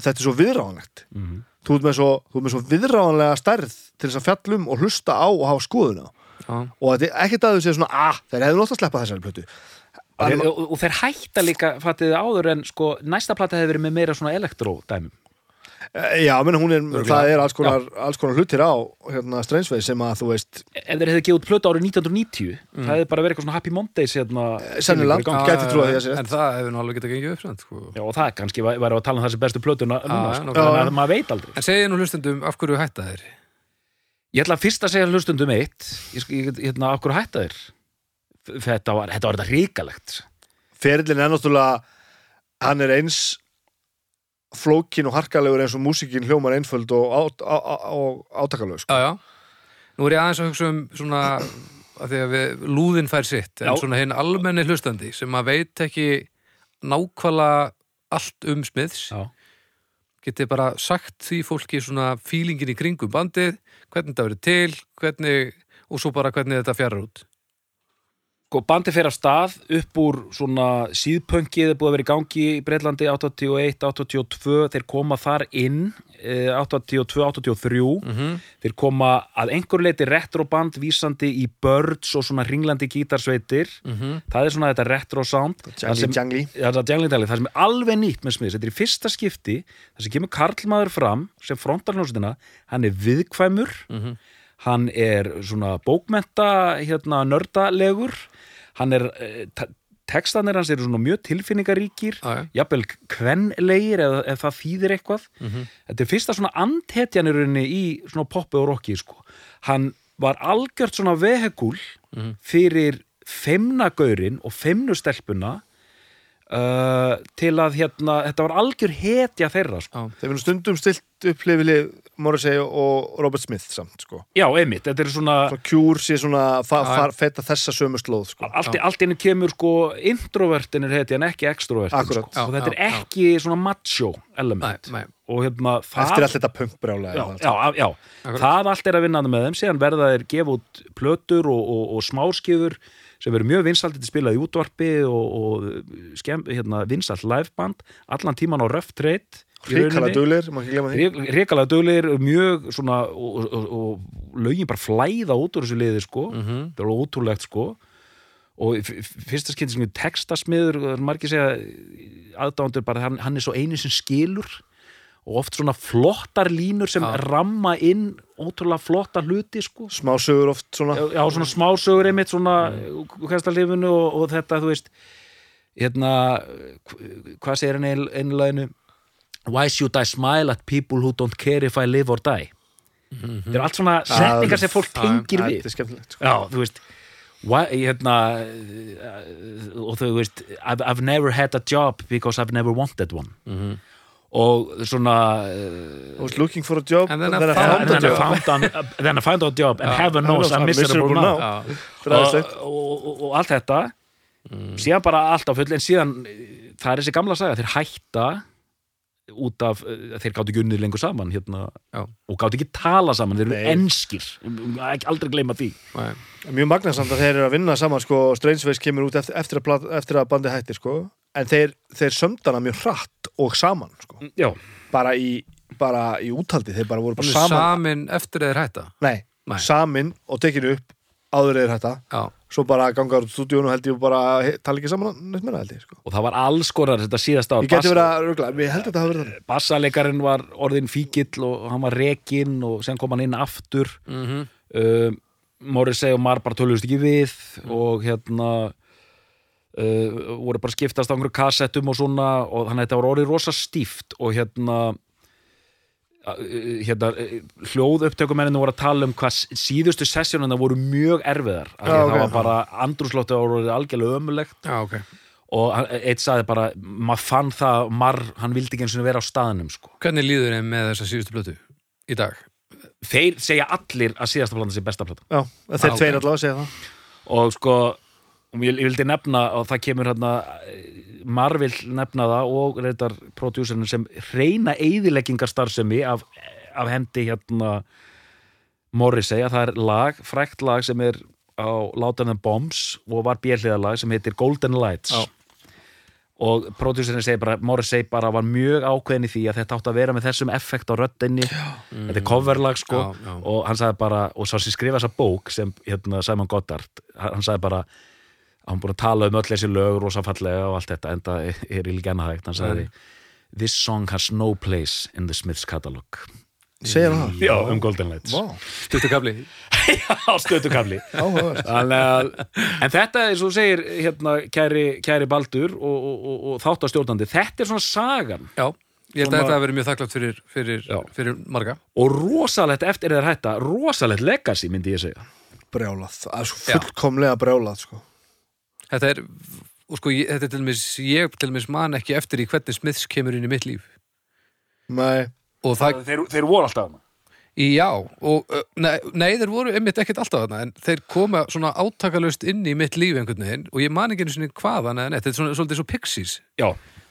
þetta er svo viðráðanlegt Mhm. þú ert með svo, þú ert með svo viðráðanlega stærð til þess að fjallum og hlusta á og hafa skoðun á Já. og þetta er ekkert að þau segja svona ah, þeir hefðu nátt að sleppa þessari plötu þeir, og, og þeir hætta líka fattiði áður en sko næsta plata hefur verið með meira svona elektródæmum Eh, Já, menn hún er, Örugglega. það er alls konar, alls konar hlutir á hérna Strangeways sem að þú veist ef þeir hefðu gefið út plötu árið 1990 það hefði bara verið eitthvað svona Happy Mondays hérna, sennilega. í gangi. Já. gæti trúað því að sé. En það hefur nú alveg getað gengið upp samt, sko. Já, og það er kannski væri að tala um þessi bestu plötuna núna, sko. þannig að maður veit aldrei En segið nú hlustendum af hverju hætta þeir Ég ætla fyrst að segja hlustundum eitt ég, ég, hérna, okkur hætta þér þetta var þetta, var þetta ríkalegt ferillin er náttúrulega hann er eins flókin og harkalegur eins og músikin hljómar einföld og, át, á, á, og átakalög sko. Já, já Nú er ég aðeins að hugsa um svona að því að við, lúðin fær sitt en Já. svona hinn almenni hlustandi sem að veit ekki nákvæmlega allt um smiðs Já. getið bara sagt því fólki svona fílingin í kringum bandið hvernig þetta verið til, hvernig og svo bara hvernig þetta fjarar út Sko, bandi fer af stað upp úr svona síðpöngið er búið að vera í gangi í Breitlandi 81, 82 þeir koma þar inn eh, 82, 83 -hmm. þeir koma að einhver leiti retroband vísandi í birds og svona ringlandi gítarsveitir. Mm það er svona þetta retro sound. Það Jangli, það, dagli, það sem er alveg nýtt með smiðs þetta er í fyrsta skipti, það sem kemur karlmaður fram sem frontalnósitina hann er viðkvæmur. Mhm. hann er svona bókmenta hérna nördalegur hann er eh, te- textanir hans eru svona mjög tilfinningaríkir jafnvel kvenlegir eða ef það þýðir eitthvað Mhm. þetta er fyrsta svona andhetjanirunni í svona poppi og rocki sko. hann var algjört svona vehekúl Mhm. fyrir feimnagaurin og feimnustelpuna uh, til að hérna, þetta var algjör hetja þeirra sko. þeir finnum stundum stilt upp hlifilið Morrissey og Robert Smith samt sko. já, einmitt, þetta er svona Svo Cure sé svona Já, já. feta þessa sömu slóð sko. allt, allt einu kemur sko introvertin er hetja en ekki extrovertin sko. og Já, þetta já, er ekki svona macho element Nei, nei. og hérna það eftir allt þetta punkbrjála já, já, já. Það allt er að vinna með þeim síðan verða þeir gefa út plötur og, og, og smáskifur sem verður mjög vinsaldið til spilað í útvarpi og, og skemm, hérna, vinsald liveband allan tíman á röft treyt glemma því. Ríkalega duglir, mjög svona og, og, og lögin bara flæða út úr þessu liði sko, Mhm. það er ótrúlegt sko. Og fyrsta skipti sem við textasmiður, er margir segja aðdándur bara, hann, hann er svo einu sem skilur og oft svona flottar línur sem Já. ramma inn ótrúlega flotta hluti sko. Smá sögur oft svona. Já, svona smásögur einmitt svona hverstalífinu og, og þetta, þú veist hérna hv- hvað segir hann ein- einlæginu why should I smile at people who don't care if I live or die? Þetta er allt svona setningar sem fólk tengir þetta við. er skemmtilegt sko. já, þú veist why, hérna og þú veist I've, I've never had a job because I've never wanted one. Mhm. Og svona I was looking for a job And then I I found and a then found, an, then found a job. And heaven knows I'm miserable now. og, allt þetta síðan bara allt á full en síðan eh, það er þessi gamla saga, þeir hætta út af, eh, þeir gátu ekki unnið lengur saman hérna, og gátu ekki tala saman, þeir eru Nei. enskir. Aldrei gleyma því. Nei. mjög magnasamt að þeir eru að vinna saman sko, Strangeways kemur út eftir, eftir, að, eftir að bandi hættir sko. en þeir, þeir sömdana mjög hratt og saman sko. já, bara, í, bara í úthaldi þeir bara voru bara saman. samin eftir þeir hætta? Nei, Nei. samin og tekinu upp áður eða þetta Já, svo bara gangar út stúdíun og held ég bara he- tala ekki saman neitt meira held ég sko. og það var alls konar þetta síðasta ár. Ég geti verið að rugla, ég held að þetta hafa verið þannig. Bassalekarinn var orðin fíkill og hann var rekinn og sen kom hann inn aftur. Mm uh, Morrissey og Marr bara töluðust ekki við og hérna uh, voru bara skiptast á einhverju kassettum og svona og þannig að þetta var orðið rosa stíft og hérna uh, hérna uh, hljóð upptökumenninu voru að tala um hvað síðustu sessjónuna voru mjög erfiðar af því Já, að ok. það var bara andrúslóttið var orðið algjörlega ömulegt já, ok og hann- eitt sagði bara, maður fann það Marr, hann vildi ekki eins og vera á staðnum sko. Hvernig líður þeim með þessa síðustu blötu í dag? þeir segja allir að síðasta platan sé besta platan Já, þeir Ah, tveir allavega segja það og sko og ég, ég vildi nefna og það kemur hérna Marvel nefna það og reyndar prodjúserinn sem reyna eyðileggingarstarfsemi af, af hendi hérna Morrissey að það er lag, frækt lag sem er á Látan and Bombs og var björliðalag sem heitir Golden Lights. Já. og prodjúserinn segir bara, Morrissey bara var mjög ákveðin í því að þetta átt að vera með þessum effekt á röddinni. Þetta er coverlag sko. Já, og hann sagði bara, og svo sem skrifa þessa bók sem hérna, Simon Goddard hann sagði bara, hann búin að tala um öll þessi lög rosafallega og allt þetta en það er í líka hægt, hann sagði This song has no place in the Smiths catalog. Segir hann það? Já, um Golden Lights. Vá, Stuttu kabli á stöðtukafli áhugavert. En þetta er svo þú segir hérna, kæri, kæri Baldur og, og, og, og þáttastjórnandi, þetta er svona sagan. Já, ég held að þetta hafi verið mjög þakklátt fyrir, fyrir, Já. fyrir marga. Og rosalegt eftir þeir hætta rosalegt legacy myndi ég segja. Brjálað, það er svo Já. fullkomlega brjálað sko. Þetta er, og sko, ég, þetta er til dæmis ég til dæmis man ekki eftir í hvernig Smiths kemur inn í mitt líf. Nei, og það, þeir, þeir voru alltaf í já og, nei, nei, þeir voru einmitt ekkert alltaf þarna en þeir koma svona átakalust inn í mitt líf einhvern veginn og ég man ekki einu sinni hvaðan eða neitt, þetta er svona, svolítið svo Pixies. Já,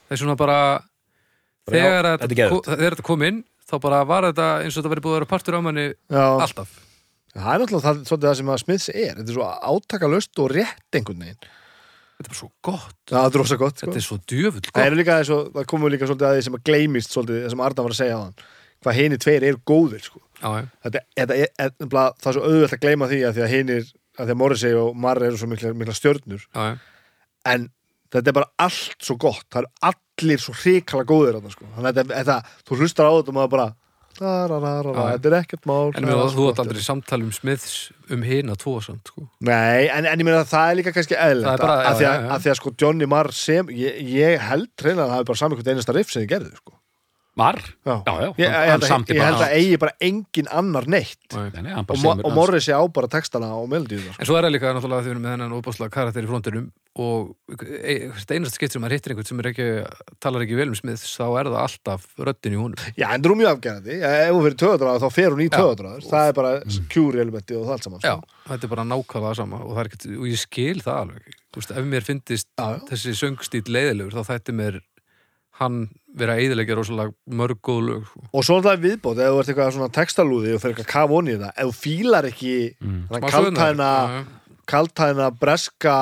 það er svona bara Bara, já, þegar, þetta er þetta, geðveikt. ko- þegar þetta kom inn þá bara var þetta eins og þetta verið búið að vera partur á manni já, alltaf. Það er það, svolítið það sem að Smiths er. Þetta er svo átakalust og rétt einhvern veginn þetta er bara svo gott, Já, það er rosa gott sko. þetta er svo djöfull Það gott er líka og, það komur líka svolítið að því sem að gleymist svolítið, það sem Arda var að segja á hann hvað hinir tveir eru góðir sko. já, þetta, þetta er, er, er, það er svo auðvelt að gleyma því að því að hinir, að því að Morrissey og Marr eru svo mikla, mikla stjörnur Já, en þetta er bara allt svo gott það eru allir svo hrikala góðir þarna, sko. þannig að þetta, þetta, þú hlustar á þetta og maður bara. Þetta er ekkert mál En mér, er þú gott. aldrei samtal um Smiths um hina tvo samt, sko. Nei, en, en ég meina að það er líka kannski er bara- að, því að, að að sko Johnny Marr sem ég, ég held reyna að það er bara saman hvort einasta riff sem þið gerðu sko. Marr, já. já, já, Ég, ég, hann held ég held bara að eigi bara engin annar neitt Nei. Og, og Morrissey á bara textana og sko. En svo er það líka náttúrulega að þið erum með þennan óbáslega karakter í frontinum og e- hvert einasta skipt sem maður hittir einhvern sem ekki, talar ekki vel um Smiths þá er það alltaf röddin í honum. Já, en það er mjög afgerandi ef hún fyrir töðadráð þá fer hún í Já. töðadráð það er bara kjúri elementi og það allt saman Já, sko. þetta er bara nákvæmlega sama og, er ekkert, og ég skil það alveg. Þú veist, ef mér finnist þessi söngstíl leiðilegur þá þætti mér hann vera eiðilegja rosalega mörg góð lög. Sko. og svo er það viðbót ef þú ert eitthvað svona textalúði og fyrir eitthvað kaf onni í það ef þú fílar ekki Mm. kaltæna, kaltæna breska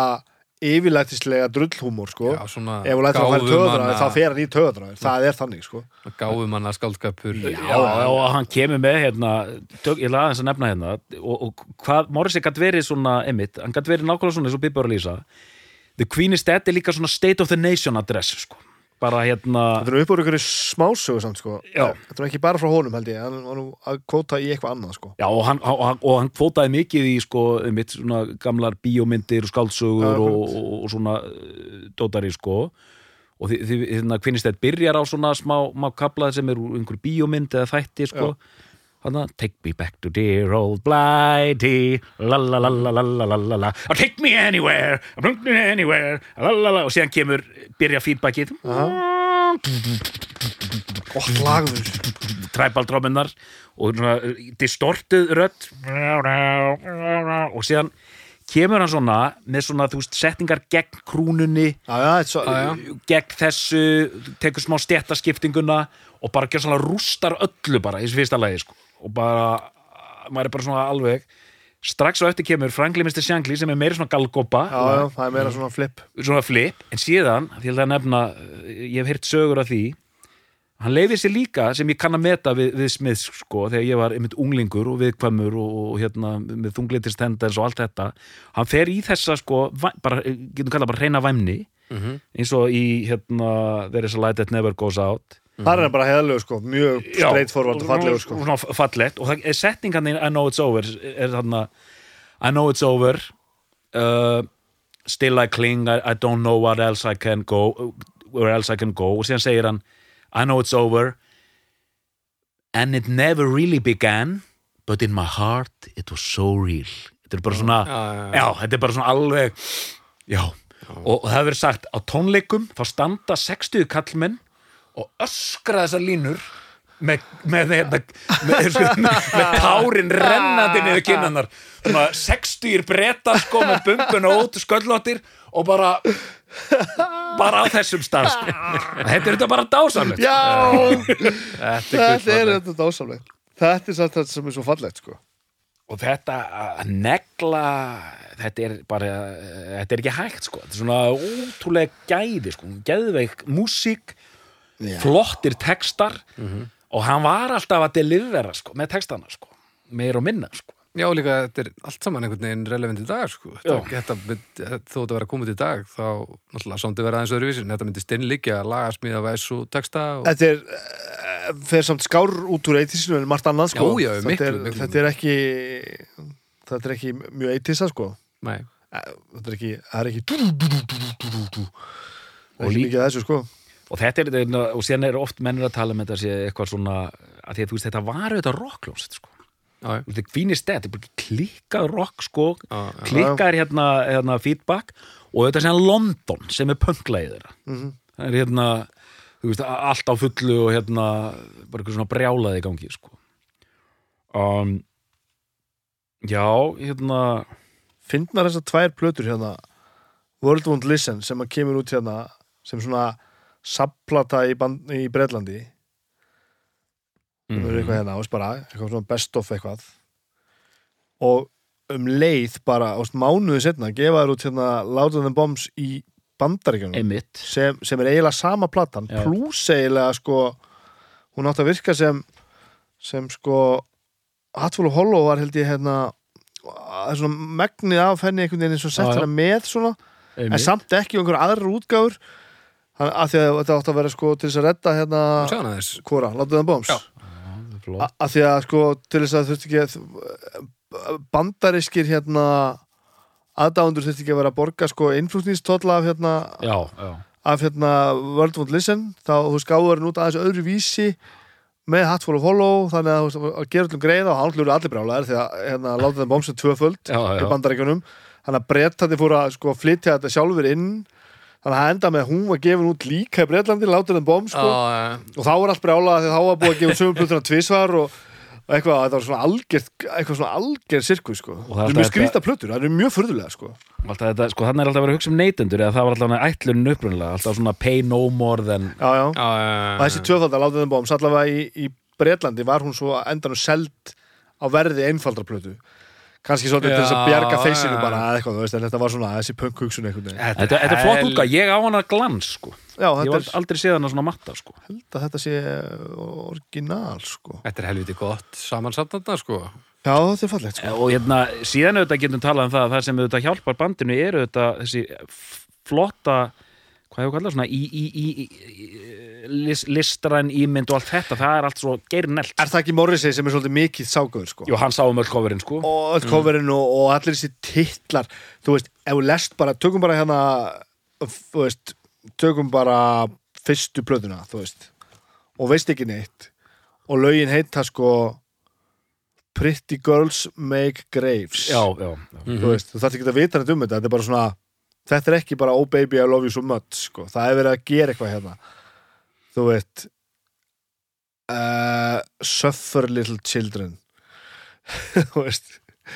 yfirlættislega drullhúmor sko. Já, svona ef þú lætur að töðadráð gáfumanna- þá fer hann í töðadráð það er þannig sko. gáfumanna skáldskapur. Já, já, og hann kemur með hérna, tök, ég laði þess að nefna hérna og, og hvað Morrissey gætt verið svona emitt, hann gætt verið nákvæmlega svona eins og Bibbi var að lýsa The Queen is Dead er líka svona State of the Nation address sko. Bara hérna þetta er upp úr ykkur smásögu samt sko. Já. þetta er ekki bara frá honum held ég hann var nú að kvóta í eitthvað annað sko. Já, og hann, og, hann- og hann kvótaði mikið í sko, mitt svona gamlar bíómyndir og skáldsögur Já, og, og, og svona uh, dótari sko og því, því hérna kvinnistætt byrjar á svona smá, smá kaplað sem er úr einhver bíómynd eða þætti sko að Take me back to dear old Blighty. La la la la la la la la I'll take me anywhere. I'll take me anywhere. La la la. Og séðan kemur, byrja feedbackið. Gott lagður Træbaldróminnar Og eh, distortuð rött Og séðan kemur hann svona með svona, þú veist, settingar gegn krúnunni. Ah, ja, so, ah, ja. gegn þessu, tekur smá stjættaskiptinguna og bara gerð svona rústar öllu bara í þessu fyrsta lægi, sko og bara, maður er bara svona alveg strax á eftir kemur Frankly Mr. Shankly sem er meira svona galgopa já, já, það er meira svona flip svona flip, en síðan því að nefna, ég hef heyrt sögur af því hann leifir sér líka sem ég kann að meta við, við Smiths sko, þegar ég var einmitt unglingur og viðkvæmur og, og hérna með þunglitist hendens og allt þetta hann fer í þessa sko bara, getum kallað bara reyna væmni Mhm. eins og í hérna There is a light that never goes out það er bara heðalegu sko, mjög forward og fallegu sko. fallegt og er setningan í I know it's over er þarna I know it's over. Uh, still I cling I, I don't know what else I can go where else I can go. Og síðan segir hann I know it's over. And it never really began but in my heart it was so real. Þetta er bara svona Já, já, já. já, þetta er bara svona alveg já, og, og það hefur verið sagt á tónleikum þá standa 60 kallmenn og öskra þessar línur með, með, með, með, sko, með tárin rennandi niður kinnannar svona 60 brettar sko með bumbuna út, sköllóttir og bara bara á þessum stað sko. þetta er þetta bara dásamlegt. Já, Þetta er þetta er dásamlegt. Þetta er þetta sem er svo fallegt sko. Og þetta að negla þetta er bara þetta er ekki hægt sko, þetta er svona ótrúlega gæði sko, gæðveik músík, Já. flottir textar og hann var alltaf að delivera sko, með textana sko, meir og minna sko. Já, líka, þetta er allt saman einhvern veginn relevant í dag, sko. Þetta, þetta, þó þetta vera komið í dag, þá náttúrulega sándi vera aðeins öðruvísi, en þetta myndi steinlíkja lagasmíða væs og texta og... Þetta er eh, fer samt skár út úr eitísinu en margt annað sko. Já, já, þetta, miklu, er, miklu. þetta er ekki þetta er ekki mjög eitisa sko. Nei, Eh, Þetta er ekki það er ekki Og ekki lí- mikið af þessu sko og þetta er, og síðan er oft mennur að tala um þetta sé eitthvað svona, að því að þú veist þetta var auðvitað rockljónsett sko. Þetta er fínir stæð, þetta er bara klikkað rock sko, klikkað hérna, hérna feedback. Og er sem London sem er pönglaðið þeirra. Mhm. það er hérna þú veist, allt á fullu og hérna bara eitthvað svona brjálaði í gangi sko. Um, já, hérna Fyndnar þessar tvær plötur hérna World Won't Listen sem að kemur út hérna sem svona sapplata í, í Breitlandi sem eru eitthvað hérna, ást bara eitthvað svona best of eitthvað. Og um leið bara, ást mánuði setna gefa þær út hérna Louder Than Bombs í bandaríkjunum. Sem, sem er eiginlega sama platan pluss eiginlega sko hún átt að virka sem sem sko Hatful of Hollow var held ég hérna það er svona megnið af henni einhvern veginn eins og sett hérna með svona. En samt ekki um einhver aðrar að því að þetta átt að vera sko til þess að redda hérna láttu það bombs. Já. A- að því að sko til þess að þurfti ekki að bandarískir hérna aðdándur þurfti ekki að vera að borga sko innflutningstólla af hérna já, já, af hérna World Won't Listen. Þá þú skáður út aðeins öðru vísi með Hatful of Hollow þannig að, þú gera öllum greiða og hálflur allir brjálæðir því að hérna láta það bómsa tvöföld í já. bandaríkjunum. Þannig að brettandi fór að sko flytja þetta sjálfur inn þannig að það enda með að hún var gefin út líka í Bretlandi, láta það bóm sko. Já, og þá var allt brjálað því þá var búið að gefa sömu plötuna tvisvar og, og eitthvað, þetta var svona algjört eitthvað svona algjör sirkus sko. Og það er það eru mjög skrýta plötur, það eru mjög furðulega sko. Alltaf þetta, sko, þannig er alltaf að vera að hugsa um neytendur eða það var alltaf ætlun upprunlega, alltaf svona pay no more than já, já, já, já, og þessi tvöfaldar láta það bóm allavega í, í Bretlandi var hún svo endanum seld á verði einfaldra plötu kannski svolítið til þess að bjarga feysinu bara eða eitthvað, þú veist, en þetta var svona þessi punk hugsun einhvern veginn þetta, þetta er flott útgáð, ég á hana glans sko. já, ég þetta var er, aldrei séð hana svona matta sko. held að þetta sé orginal sko Þetta er helviti gott samansatnanda, sko. já, þetta er fallegt sko og hérna, síðan auðvitað getum talað um það að það sem auðvitað hjálpar bandinu er auðvitað þessi flotta hvað hefur kallað svona í, í, í, í list, listræn ímynd og allt þetta, það er allt svo geirnelt. Er það ekki Morrissey sem er svolítið mikið ságöður sko? Jú, hann sá um öll coverinn sko. Og öll coverinn og, og allir þessi titlar. Þú veist, ef við lest bara tökum bara hérna þú veist, tökum bara fyrstu plötuna, þú veist og veist ekki neitt og lögin heita sko Pretty Girls Make Graves. Já, já, já. þú veist, þú þarf ekki að vita neitt um þetta þetta er bara svona, þetta er ekki bara oh baby I love you so much, sko, það er verið að gera eitthvað hérna þú veist uh, suffer little children. Þú veist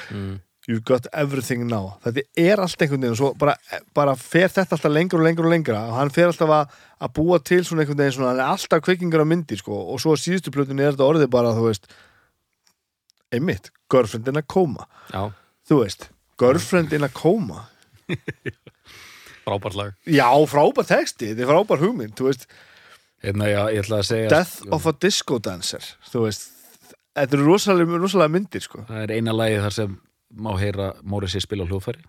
Mm. you've got everything now. Þetta er allt einhvern veginn og bara, bara fer þetta alltaf lengur og lengur og lengra. Og hann fer alltaf að, að búa til svona einhvern veginn svona, hann er alltaf kvikkingur á myndir sko, og svo síðustu plötunni er þetta orðið bara þú veist einmitt, girlfriend in a coma. Já, þú veist, girlfriend in a coma. Frábært lag. já, frábær texti, þetta er frábær hugmynd þú veist, Hérna, já, ég ætla að segja death of a disco dancer þú veist, þetta eru rosalega, rosalega myndir sko, það er eina lagi þar sem má heyra Morrissey spila hljóðfæri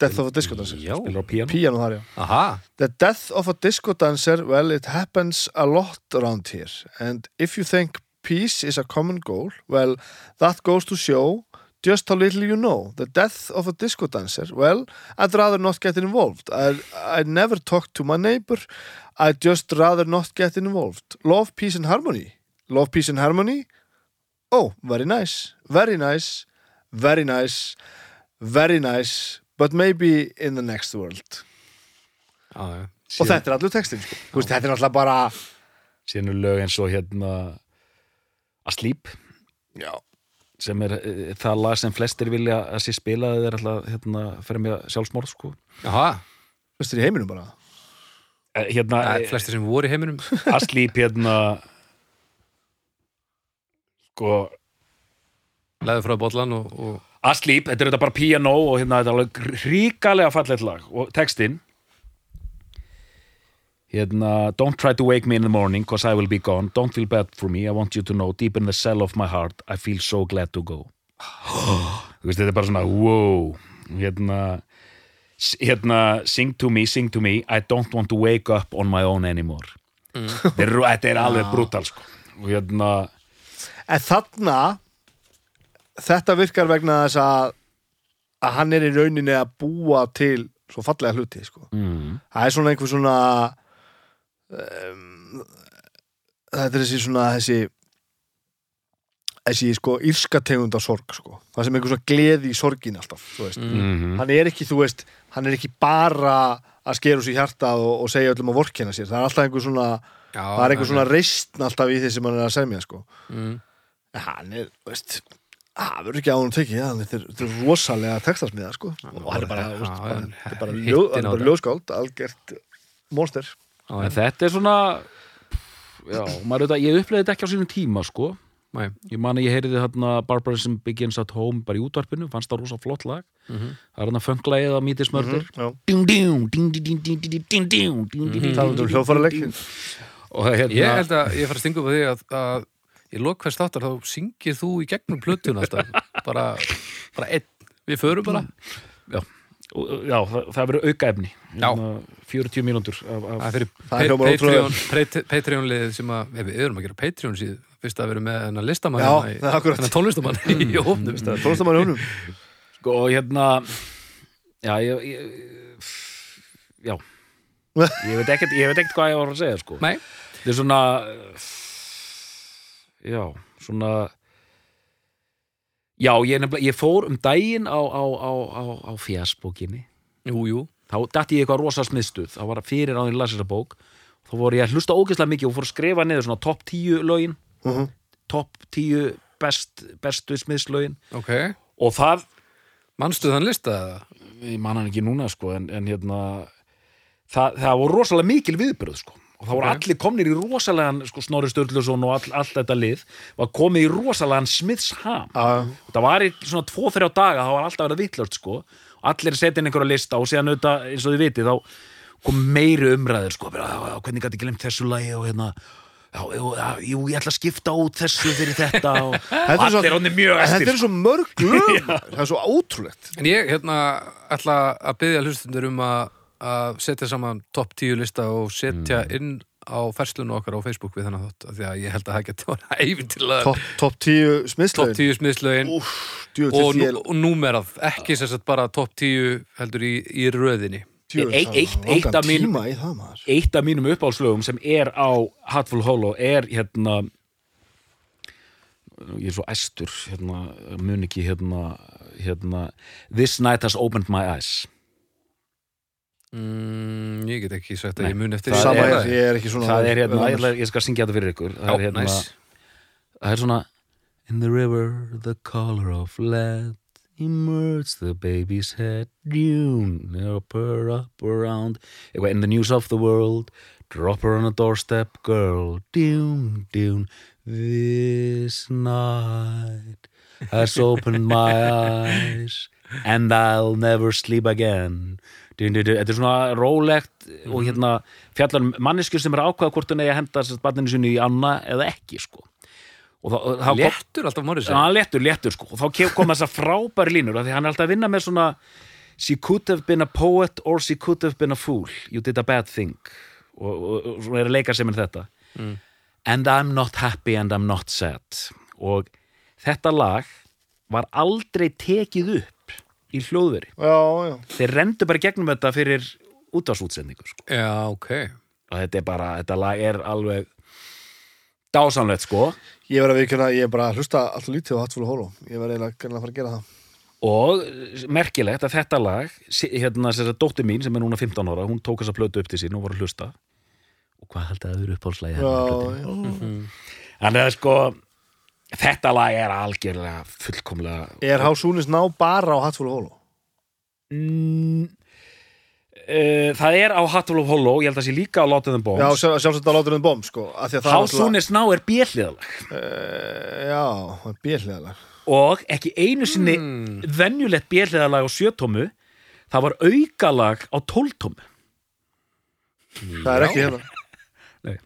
death of a disco dancer Já. píano píano þar, The death of a disco dancer, well, it happens a lot around here. And if you think peace is a common goal, well, that goes to show just how little you know. The death of a disco dancer, well, I'd rather not get involved. I, I never talk to my neighbor. I'd just rather not get involved. Love, peace and harmony. Love, peace and harmony. Oh, very nice. Very nice. Very nice. Very nice. But maybe in the next world. já, já. Og þetta er allur textin sko. Þú veist, Þetta er alltaf bara síðan er lög eins og hérna Asleep Já, sem er uh, það lag sem flestir vilja að sér spila þeir alltaf hérna, fremja sjálfsmorð sko. Jaha, bestur í heiminum bara Eh, hérna, það er flestir sem voru í heiminum. Asleep hérna sko Leður frá bollan og, og Asleep, þetta er þetta bara piano og hérna þetta er alveg ríkalega fallet lag. Og textinn? Hérna Don't try to wake me in the morning cause I will be gone. Don't feel bad for me, I want you to know Deep in the cell of my heart, I feel so glad to go. Þetta er bara svona wow. Hérna, hérna Sing to me, sing to me I don't want to wake up on my own anymore þetta, er, þetta er alveg brutal sko. og hérna En þarna þetta virkar vegna þess að að hann er í rauninni að búa til svo fallega hluti sko. mm, það er svona einhver svona um, þetta er þessi svona þessi þessi sko írska tegund af sorg sko. það sem einhver svona gleði í sorgin alltaf þú veist. mm, hann er ekki, þú veist hann er ekki bara að skera úr sér hjartað og, og segja öllum að vorkenna sér. Það er alltaf einhver svona, já, það er einhver svona reistn alltaf í því sem hann er að semja sko. mm, hann er, veist það verður ekki á hann tekið, hann þetta er, þetta er rosalega textasmiða sko. og hann er bara, Já, veist, hann þetta er bara, ljó, er bara ljóskáld algjört monster. Já, en þetta er svona já, maður veit að ég uppleiði þetta ekki á sínum tíma sko Nei, Ég man að ég heyriði hérna Barbarism Begins at Home bara í útvarpinu, fannst það rosa flott lag Mhm. það er hérna fönglagið á Mítis Mördur Já. og talandi um hljóðfæraleik hérna Ég held að ég fara að stinga upp á því að, að í lok hvers þáttar þá syngir þú í gegnum plötuna alltaf bara, bara einn, við förum bara já, og, já, það, það verður aukaefni Já. Hérna, 40 mínútur af, af, Það er fyrir Það er hljómar ótrúlega. Patreon, Patreon, Patreon liðið sem að, við erum að gera Patreon síð fyrst að vera með hennar listamann Já, hérna það er tónlistamann í hófnum það er tónlistamann í húnum sko, og hérna já, ég, ég já. Ég veit ekkert, ég veit ekkert hvað ég var að segja sko. Nei, þetta er svona já, svona já, ég, nefnilega, ég fór um daginn á, á, á, á, á fjasbókinni jú, jú. Þá dætti ég eitthvað rosa smiðstuð það var fyrir áður las þessa bók. Þá voru ég að hlusta ógeðslega mikið og fór að skrifa niður svona topp 10 lögin Mhm. topp 10 best, bestu smiðslögin. Ok, og það, manstu þann lista? Ég man hann ekki núna sko, en, en hérna það, það voru rosalega mikil viðbyrð sko. og það voru Ok. allir komnir í rosalegan sko, Snorri Sturluson og all, allt þetta lið. Var komið í rosalegan smiðsham. Já, það var í svona 2-3 daga það var alltaf verið vittlust sko. Allir setja inn einhverja lista og síðan auðvitað eins og þið vitið þá kom meiri umræður sko hvernig gæti glemt þessu lagi? og hérna jú, ég ætla að skipta út þessu fyrir þetta og, og er svo- þetta er svo mörg lög. Það er svo ótrúlegt. En ég hérna ætla að byggja hlustundur um að, að setja saman topp 10 lista og setja inn á ferslunu okkar á Facebook við þennan þátt af því að ég held að það geti var æfin til að Topp top 10 topp smiðslögin. 10 smiðslögin og, þetta og númerað, ekki sagt bara topp 10 heldur í, í röðinni Eitt- af mínum- eitt af mínum uppáhaldslögum sem er á Hatful Hollow er hérna ég er svo æstur hérna, mun ekki hérna, hérna This night has opened my eyes. Mm, Ég get ekki sagt Nei, að ég mun eftir það er- er, ég er ekki svona það er hérna, ég, ætla- ég skal syngja þetta fyrir ykkur. Það Já, er hérna næs það er svona In the river, the color of lead Emerged the baby's head Dune, up her up around. Eitthvað, in the news of the world Drop her on a doorstep, girl Dune, dune. This night Has opened my eyes And I'll never sleep again. Þetta er svona rólegt og hérna fjallar um manneskjur sem er að ákvaða hvort hún eigi að henda barninu sinni í anna eða ekki sko þá, þá kom, Léttur alltaf Morris hann léttur, léttur sko. Og þá kom þessar frábæri línur af því hann er alltaf að vinna með svona she could have been a poet or she could have been a fool. You did a bad thing. Og, og, og svo er að leika sem er þetta and I'm not happy and I'm not sad. Og þetta lag var aldrei tekið upp í hljóðveri. Já, já. Þeir rendu bara gegnum þetta fyrir útvarsútsendingu sko. Já, ok. Og þetta er bara, þetta lag er alveg dásamlegt sko. Ég verð að viðkjöna, ég er bara að hlusta alltaf lítið á Hatful Hollow Ég verð eiginlega að fara að gera það. Og eh, merkilegt að þetta lag hérna þess að dóttir mín sem er núna 15 ára hún tók þessa plötu upp til sín og voru að hlusta. Og hvað held að það eru já. hann er sko þetta lag er algjörlega fullkomlega Er Hásúnis ná bara á Hatful Hollow? mm, uh, það er á Hatful of Hollow ég held að það sé líka á Látum Já, Bombs sjálf, sjálfsagt að láta um bomb sko af því að það How er björliðalag uh, Já, það er björliðalega og ekki einu sinni Mm. venjulegt björliðalag á sjötómu það var aukalag á tóltómu Það er ekki hérna. Nei.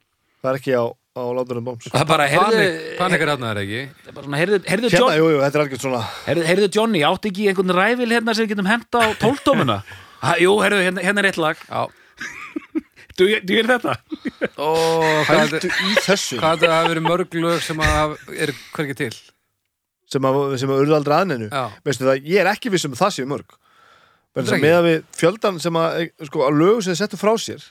Það er ekki á, á láta um bomb það er bara, heyrðu, Panik er hérna er ekki? Það bara svona, heyrðu, heyrðu, John, jú, jú, þetta er algjört svona heyrðu Johnny átti ekki einhvern ræfil hérna sem við getum henda á tóltómuna ha, jú, heyrðu, hérna, hérna er eitt lag. Já. Du, du er þetta? Ó, hvað Hældu í þessu. Hvað þetta hafi verið mörg lög sem að er hvergi til? Sem að, sem að urðu aldrei aðneinu Já, Veistu það, ég er ekki viss um að það séu mörg. Þetta er Með ekki. að við fjöldan sem að, sko, að lögu sem þið settu frá sér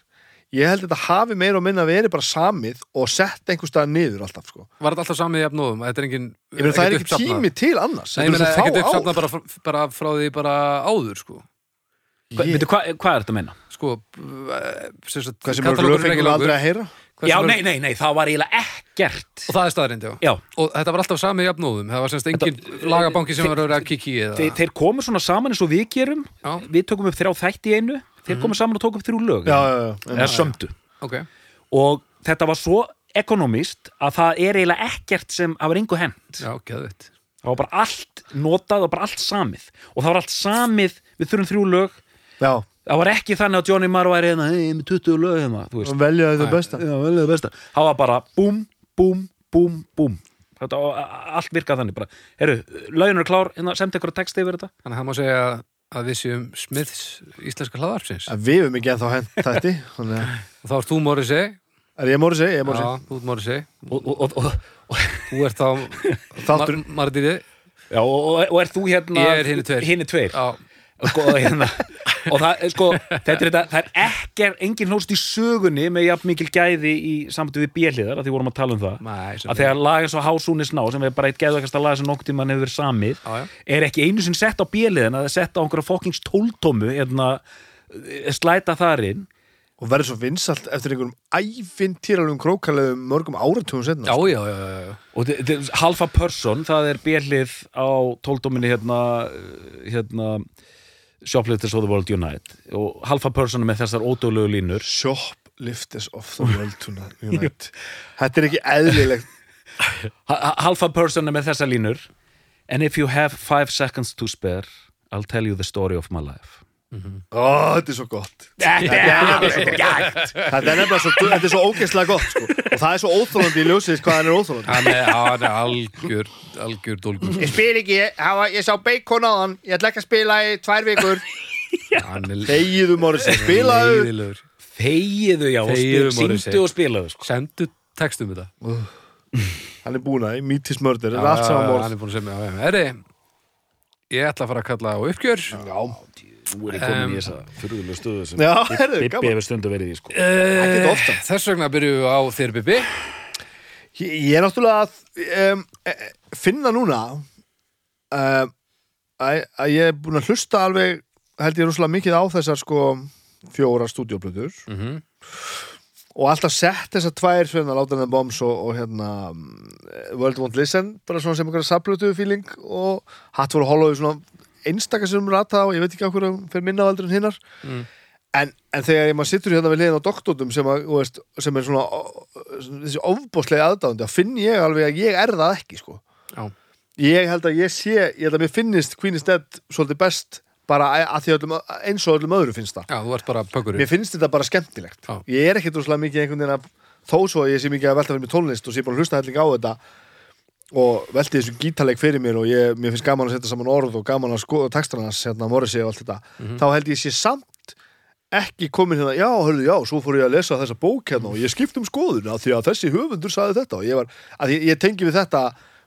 Ég held að þetta hafi meira og minna verið bara samið og sett einhver stað niður alltaf, sko. Var þetta alltaf samið jafn nóðum Þetta er engin Ég meina, það er ekkert ekki uppsafnað. tími til annars. Nei, ég meina Þetta er ekkert svo fá uppsafnað ár. bara, fr- bara frá því bara áður sko veitu, hvað, hvað er þetta að meina? Sko eh, Hvað sem er fengum við aldrei að heyra? Já, nei, nei, nei, það var eiginlega ekkert. Og það er staðarind, já. Já, Og þetta var alltaf samið jafn nóðum Það var semst engin lagabanki sem var að vera að kiki í þeir, eða þeir komu svona saman eins og við gerum. Já, Við tökum upp þrjá þætti í einu. Þeir komu saman og tókum upp þrjú lög. Já, já, já. Eða sömdu. Ok. Og þetta var svo ekonomist að það er eiginlega ekkert sem það var engu hent. Já, geðvitt Það var bara allt notað og bara allt samið. Og það var allt samið, við þurfum þrjú lög Já, Það var ekki þannig að Johnny Marr væri hérna, hey, með 20 lög hérna, þú veist. Og velja þetta Nei. besta. Já, vel það besta. Það var bara búm, búm, búm, búm. Þetta var allt virkað þannig bara. Herru, lögin eru klár, hérna, semt ykkur texti yfir þetta. Þannig að það má segja að við séum Smiths íslenska hlaðarpsins Við höfum ekki ennþá hent þetta Þannig að Og þá ert þú Morrissey. Er ég er Morrissey. Já, þú ert Morrissey. Og, og, og, og, Þú ert þá Þáttur Mar Mardýri já, og, og, og er þú hérna Ég er tveir. Og, hérna, og það, sko, þetta er þetta það er ekki engin hlóst í sögunni með jafn mikil gæði í samtöðu við bjelliðar að því vorum að tala um það. Nei, að þegar lag eins og Hásúnis ná sem er bara eitt gæðvækasta lag sem nokkuð tímann hefur verið samið já. er ekki einu sem sett á bjeliðin að það er sett á einhverja fokkings tóltómu hérna, slæta þar inn. Og verður svo vinsalt eftir einhverjum æfintýralegum krókalegum mörgum áratugum setna Já, já, já, já, og halfa person, það er bjelið á tóltóminni hérna, hérna Shoplifters of the World Unite. Og halfa person er með þessar ódöglegu línur. Shoplifters of the world Unite. Þetta er ekki eðlilegt. Ha- ha- halfa person er með þessar línur. And if you have five seconds to spare I'll tell you the story of my life Ó, þetta er svo gott. Þetta er nefnilega svo, þetta er svo ógeðslega gott sko. Og það er svo óþólandi í ljósið hvað hann er óþólandi Hann er, hann er algjör, algjör dólgur. Ég spil ekki, hafa, ég sá bacon á hann. Ég ætla ekki að spila í tvær vikur. Hann Þegiðu Morrissey, spilaðu. Þegiðu já, Morrissey. syngdu og spilaðu sko. Sendu textum þetta Hann er búin að, mítis mördur Já, Þetta er allt saman er Herri, ég ætla að fara að kalla á uppgjör. Já, Nú er komin Em, í þessa fyrðulegu stöðu sem já herðu, gaman hefur stundu verið í sko. Eh, Þess vegna byrjuðum við á þér Bibi Ég, ég er náttúrulega að um, finna núna um, að, að ég er búin að hlusta alveg held ég rosalega mikið á þessar sko fjóra stúdíoplötur Mhm. og alltaf sett þessar tvær svona Látan and Bombs og, og hérna um, World Won't Listen bara svona sem einhverja saplötu feeling og hatt voru hollow svona einstakar sem rata og ég veit ekki á hverju fyrir minna á aldrei en hinnar Mm. en, en þegar ég maður sittur hérna við liðin á doktortum sem, að, veist, sem er svona þessi ofbóðslega aðdáðandi að finn ég alveg að ég er það ekki sko. Ég held að ég sé ég held að mér finnist Queen is Dead svolítið best bara öllum, eins og öllum öðru finnst það Já, mér finnst þetta bara skemmtilegt Já. ég er ekkert rosalega mikið einhvern veginn að þó svo að ég sé mikið að velta fyrir mig tónlist og sé bara hlusta helling á þetta og velti þessu gítarleik fyrir mér og ég, mér finnst gaman að setja saman orð og gaman að skoða textarnas, hérna, Morrissey og allt þetta Mhm. þá held ég sé samt ekki komin hérna, já, hörðu, já, svo fór ég að lesa þessa bók hérna og ég skipt um skoðuna því að þessi höfundur saði þetta og ég var, að ég, ég tengi við þetta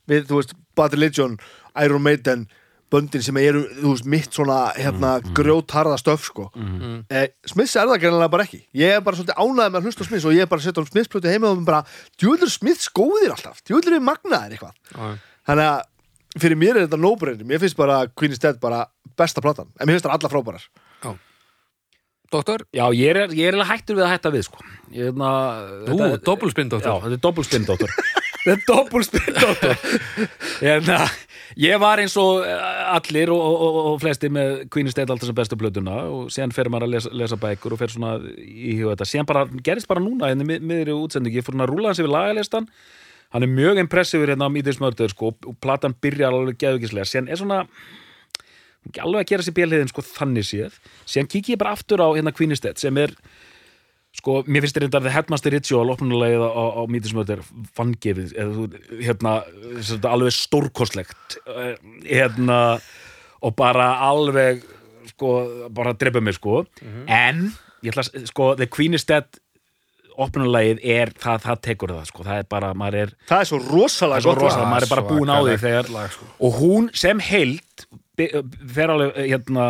við, þú veist, Bad Religion Iron Maiden, böndin sem eru þú veist, mitt svona, hérna, mm, grjótarða stöf, sko. Mm. eh, Smiths er það greinlega bara ekki. Ég er bara svolítið ánægð með að hlusta á Smiths og ég er bara að setja á Smiths plötu heima og bara djúður Smiths góðir alltaf, djúður við magnaðir eitthvað. Já, þannig að fyrir mér er þetta no-brainer. Mér finnst bara Queen is Dead bara besta platan. En mér finnst það alla frábærar. Doktor, Já, ég er, ég er hættur við að hætta við sko. ég, na, þú, doppelspinn Já, doktor. Þetta er doppelspinn, dóttor The Double Spin Doctor hérna, Ég var eins og eh, allir og, og, og, flesti með Queen Estate alltaf sem bestu blötuna og síðan fer maður að lesa, lesa bækur og fer svona í huga þetta. Síðan bara, gerist bara núna hérna mið, miðri útsendingi, ég fór hann að rúla hans yfir lagalistan. Hann er mjög impressífur hérna á Mítis Mördur sko, og platan byrjar alveg geðugislega síðan er svona ekki alveg að gera sér björliðin sko þannig séð. Síðan kík ég bara aftur á hérna Queen Estate sem er sko, mér finnst þetta The Headmaster Ritual opnulegið á, á mítismöður þú, hérna alveg stórkostlegt eh, hérna og bara alveg sko, bara drepa mig sko en, ég ætla að, sko, The Queen is Dead opnulegið er, það, það tekur það sko, það er bara, maður er Það er svo rosalega það svo rosalega, lag. maður er bara búin á því þegar lag, sko. og hún sem heild be- fer alveg eh, hérna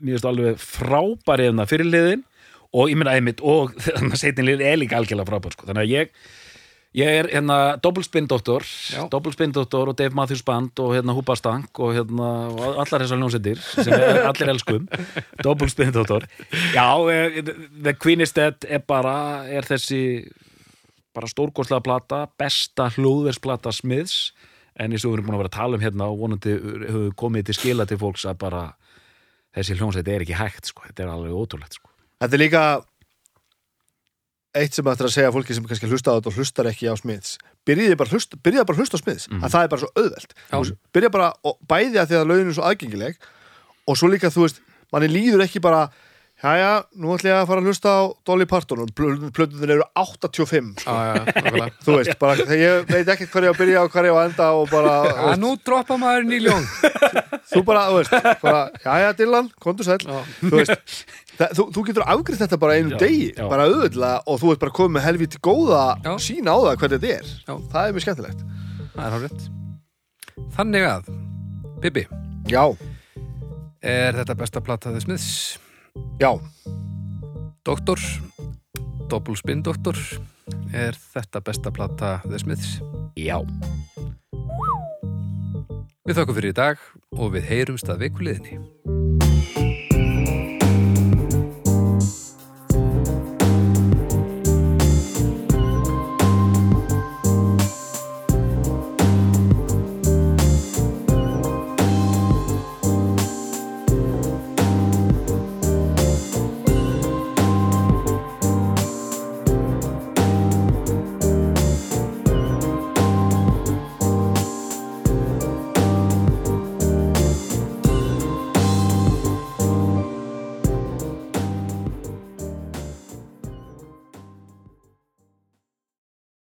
mér finnst alveg frábæri hérna fyrir liðin og ég meina einmitt og þannig að seitin lið er líka algjörlega frábær sko. þannig að ég ég er hérna doppelspindoktor Já. doppelspindoktor og Dave Matthews Band og hérna Húbastank og hérna og allar þessar ljónsettir sem er allir elskum doppelspindoktor já, eh, The Queen is Dead er bara, er þessi bara stórkostlega plata besta hlúðversplata smiðs en eins og við erum búin að vera að tala um hérna og vonandi hefur komið til skila til fólks að bara þessi hljónsveit er ekki hægt sko, þetta er alveg ótrúlegt sko. Þetta er líka eitt sem ættir að segja fólki sem kannski hlusta á þetta og hlustar ekki á smiðs byrjiði bara, hlusta, byrjiði bara hlusta á smiðs Mhm. að það er bara svo auðvelt Já. Þú veist, byrja bara bæði að því að lögin er svo aðgengileg og svo líka þú veist manni líður ekki bara Jæja, nú ætlum ég að fara að hlusta á Dolly Parton og plötuðin eru 85 Já, sko. já, nákvæmlega. þú veist, bara ég veit ekki hvað ég á að byrja og hvað ég á að enda og bara, Já, veist, nú droppa maður nýljón þú bara, þú veist bara, jæja, Dylan, kontu sæll Já. þú veist, það, þú, þú getur afgriðt þetta bara einu Já, degi, já. bara auðvitað og þú ert bara komið með helviti góða Já. sína á það hvað þetta er, það er mjög skemmtilegt Það er hárið Þannig að, Bibi já, Er þetta besta plata þess miðs? Já, Doktor Double Spin Doktor Er þetta besta plata þess miðs? Já, Við þakkum fyrir í dag og við heyrumst að vikuliðinni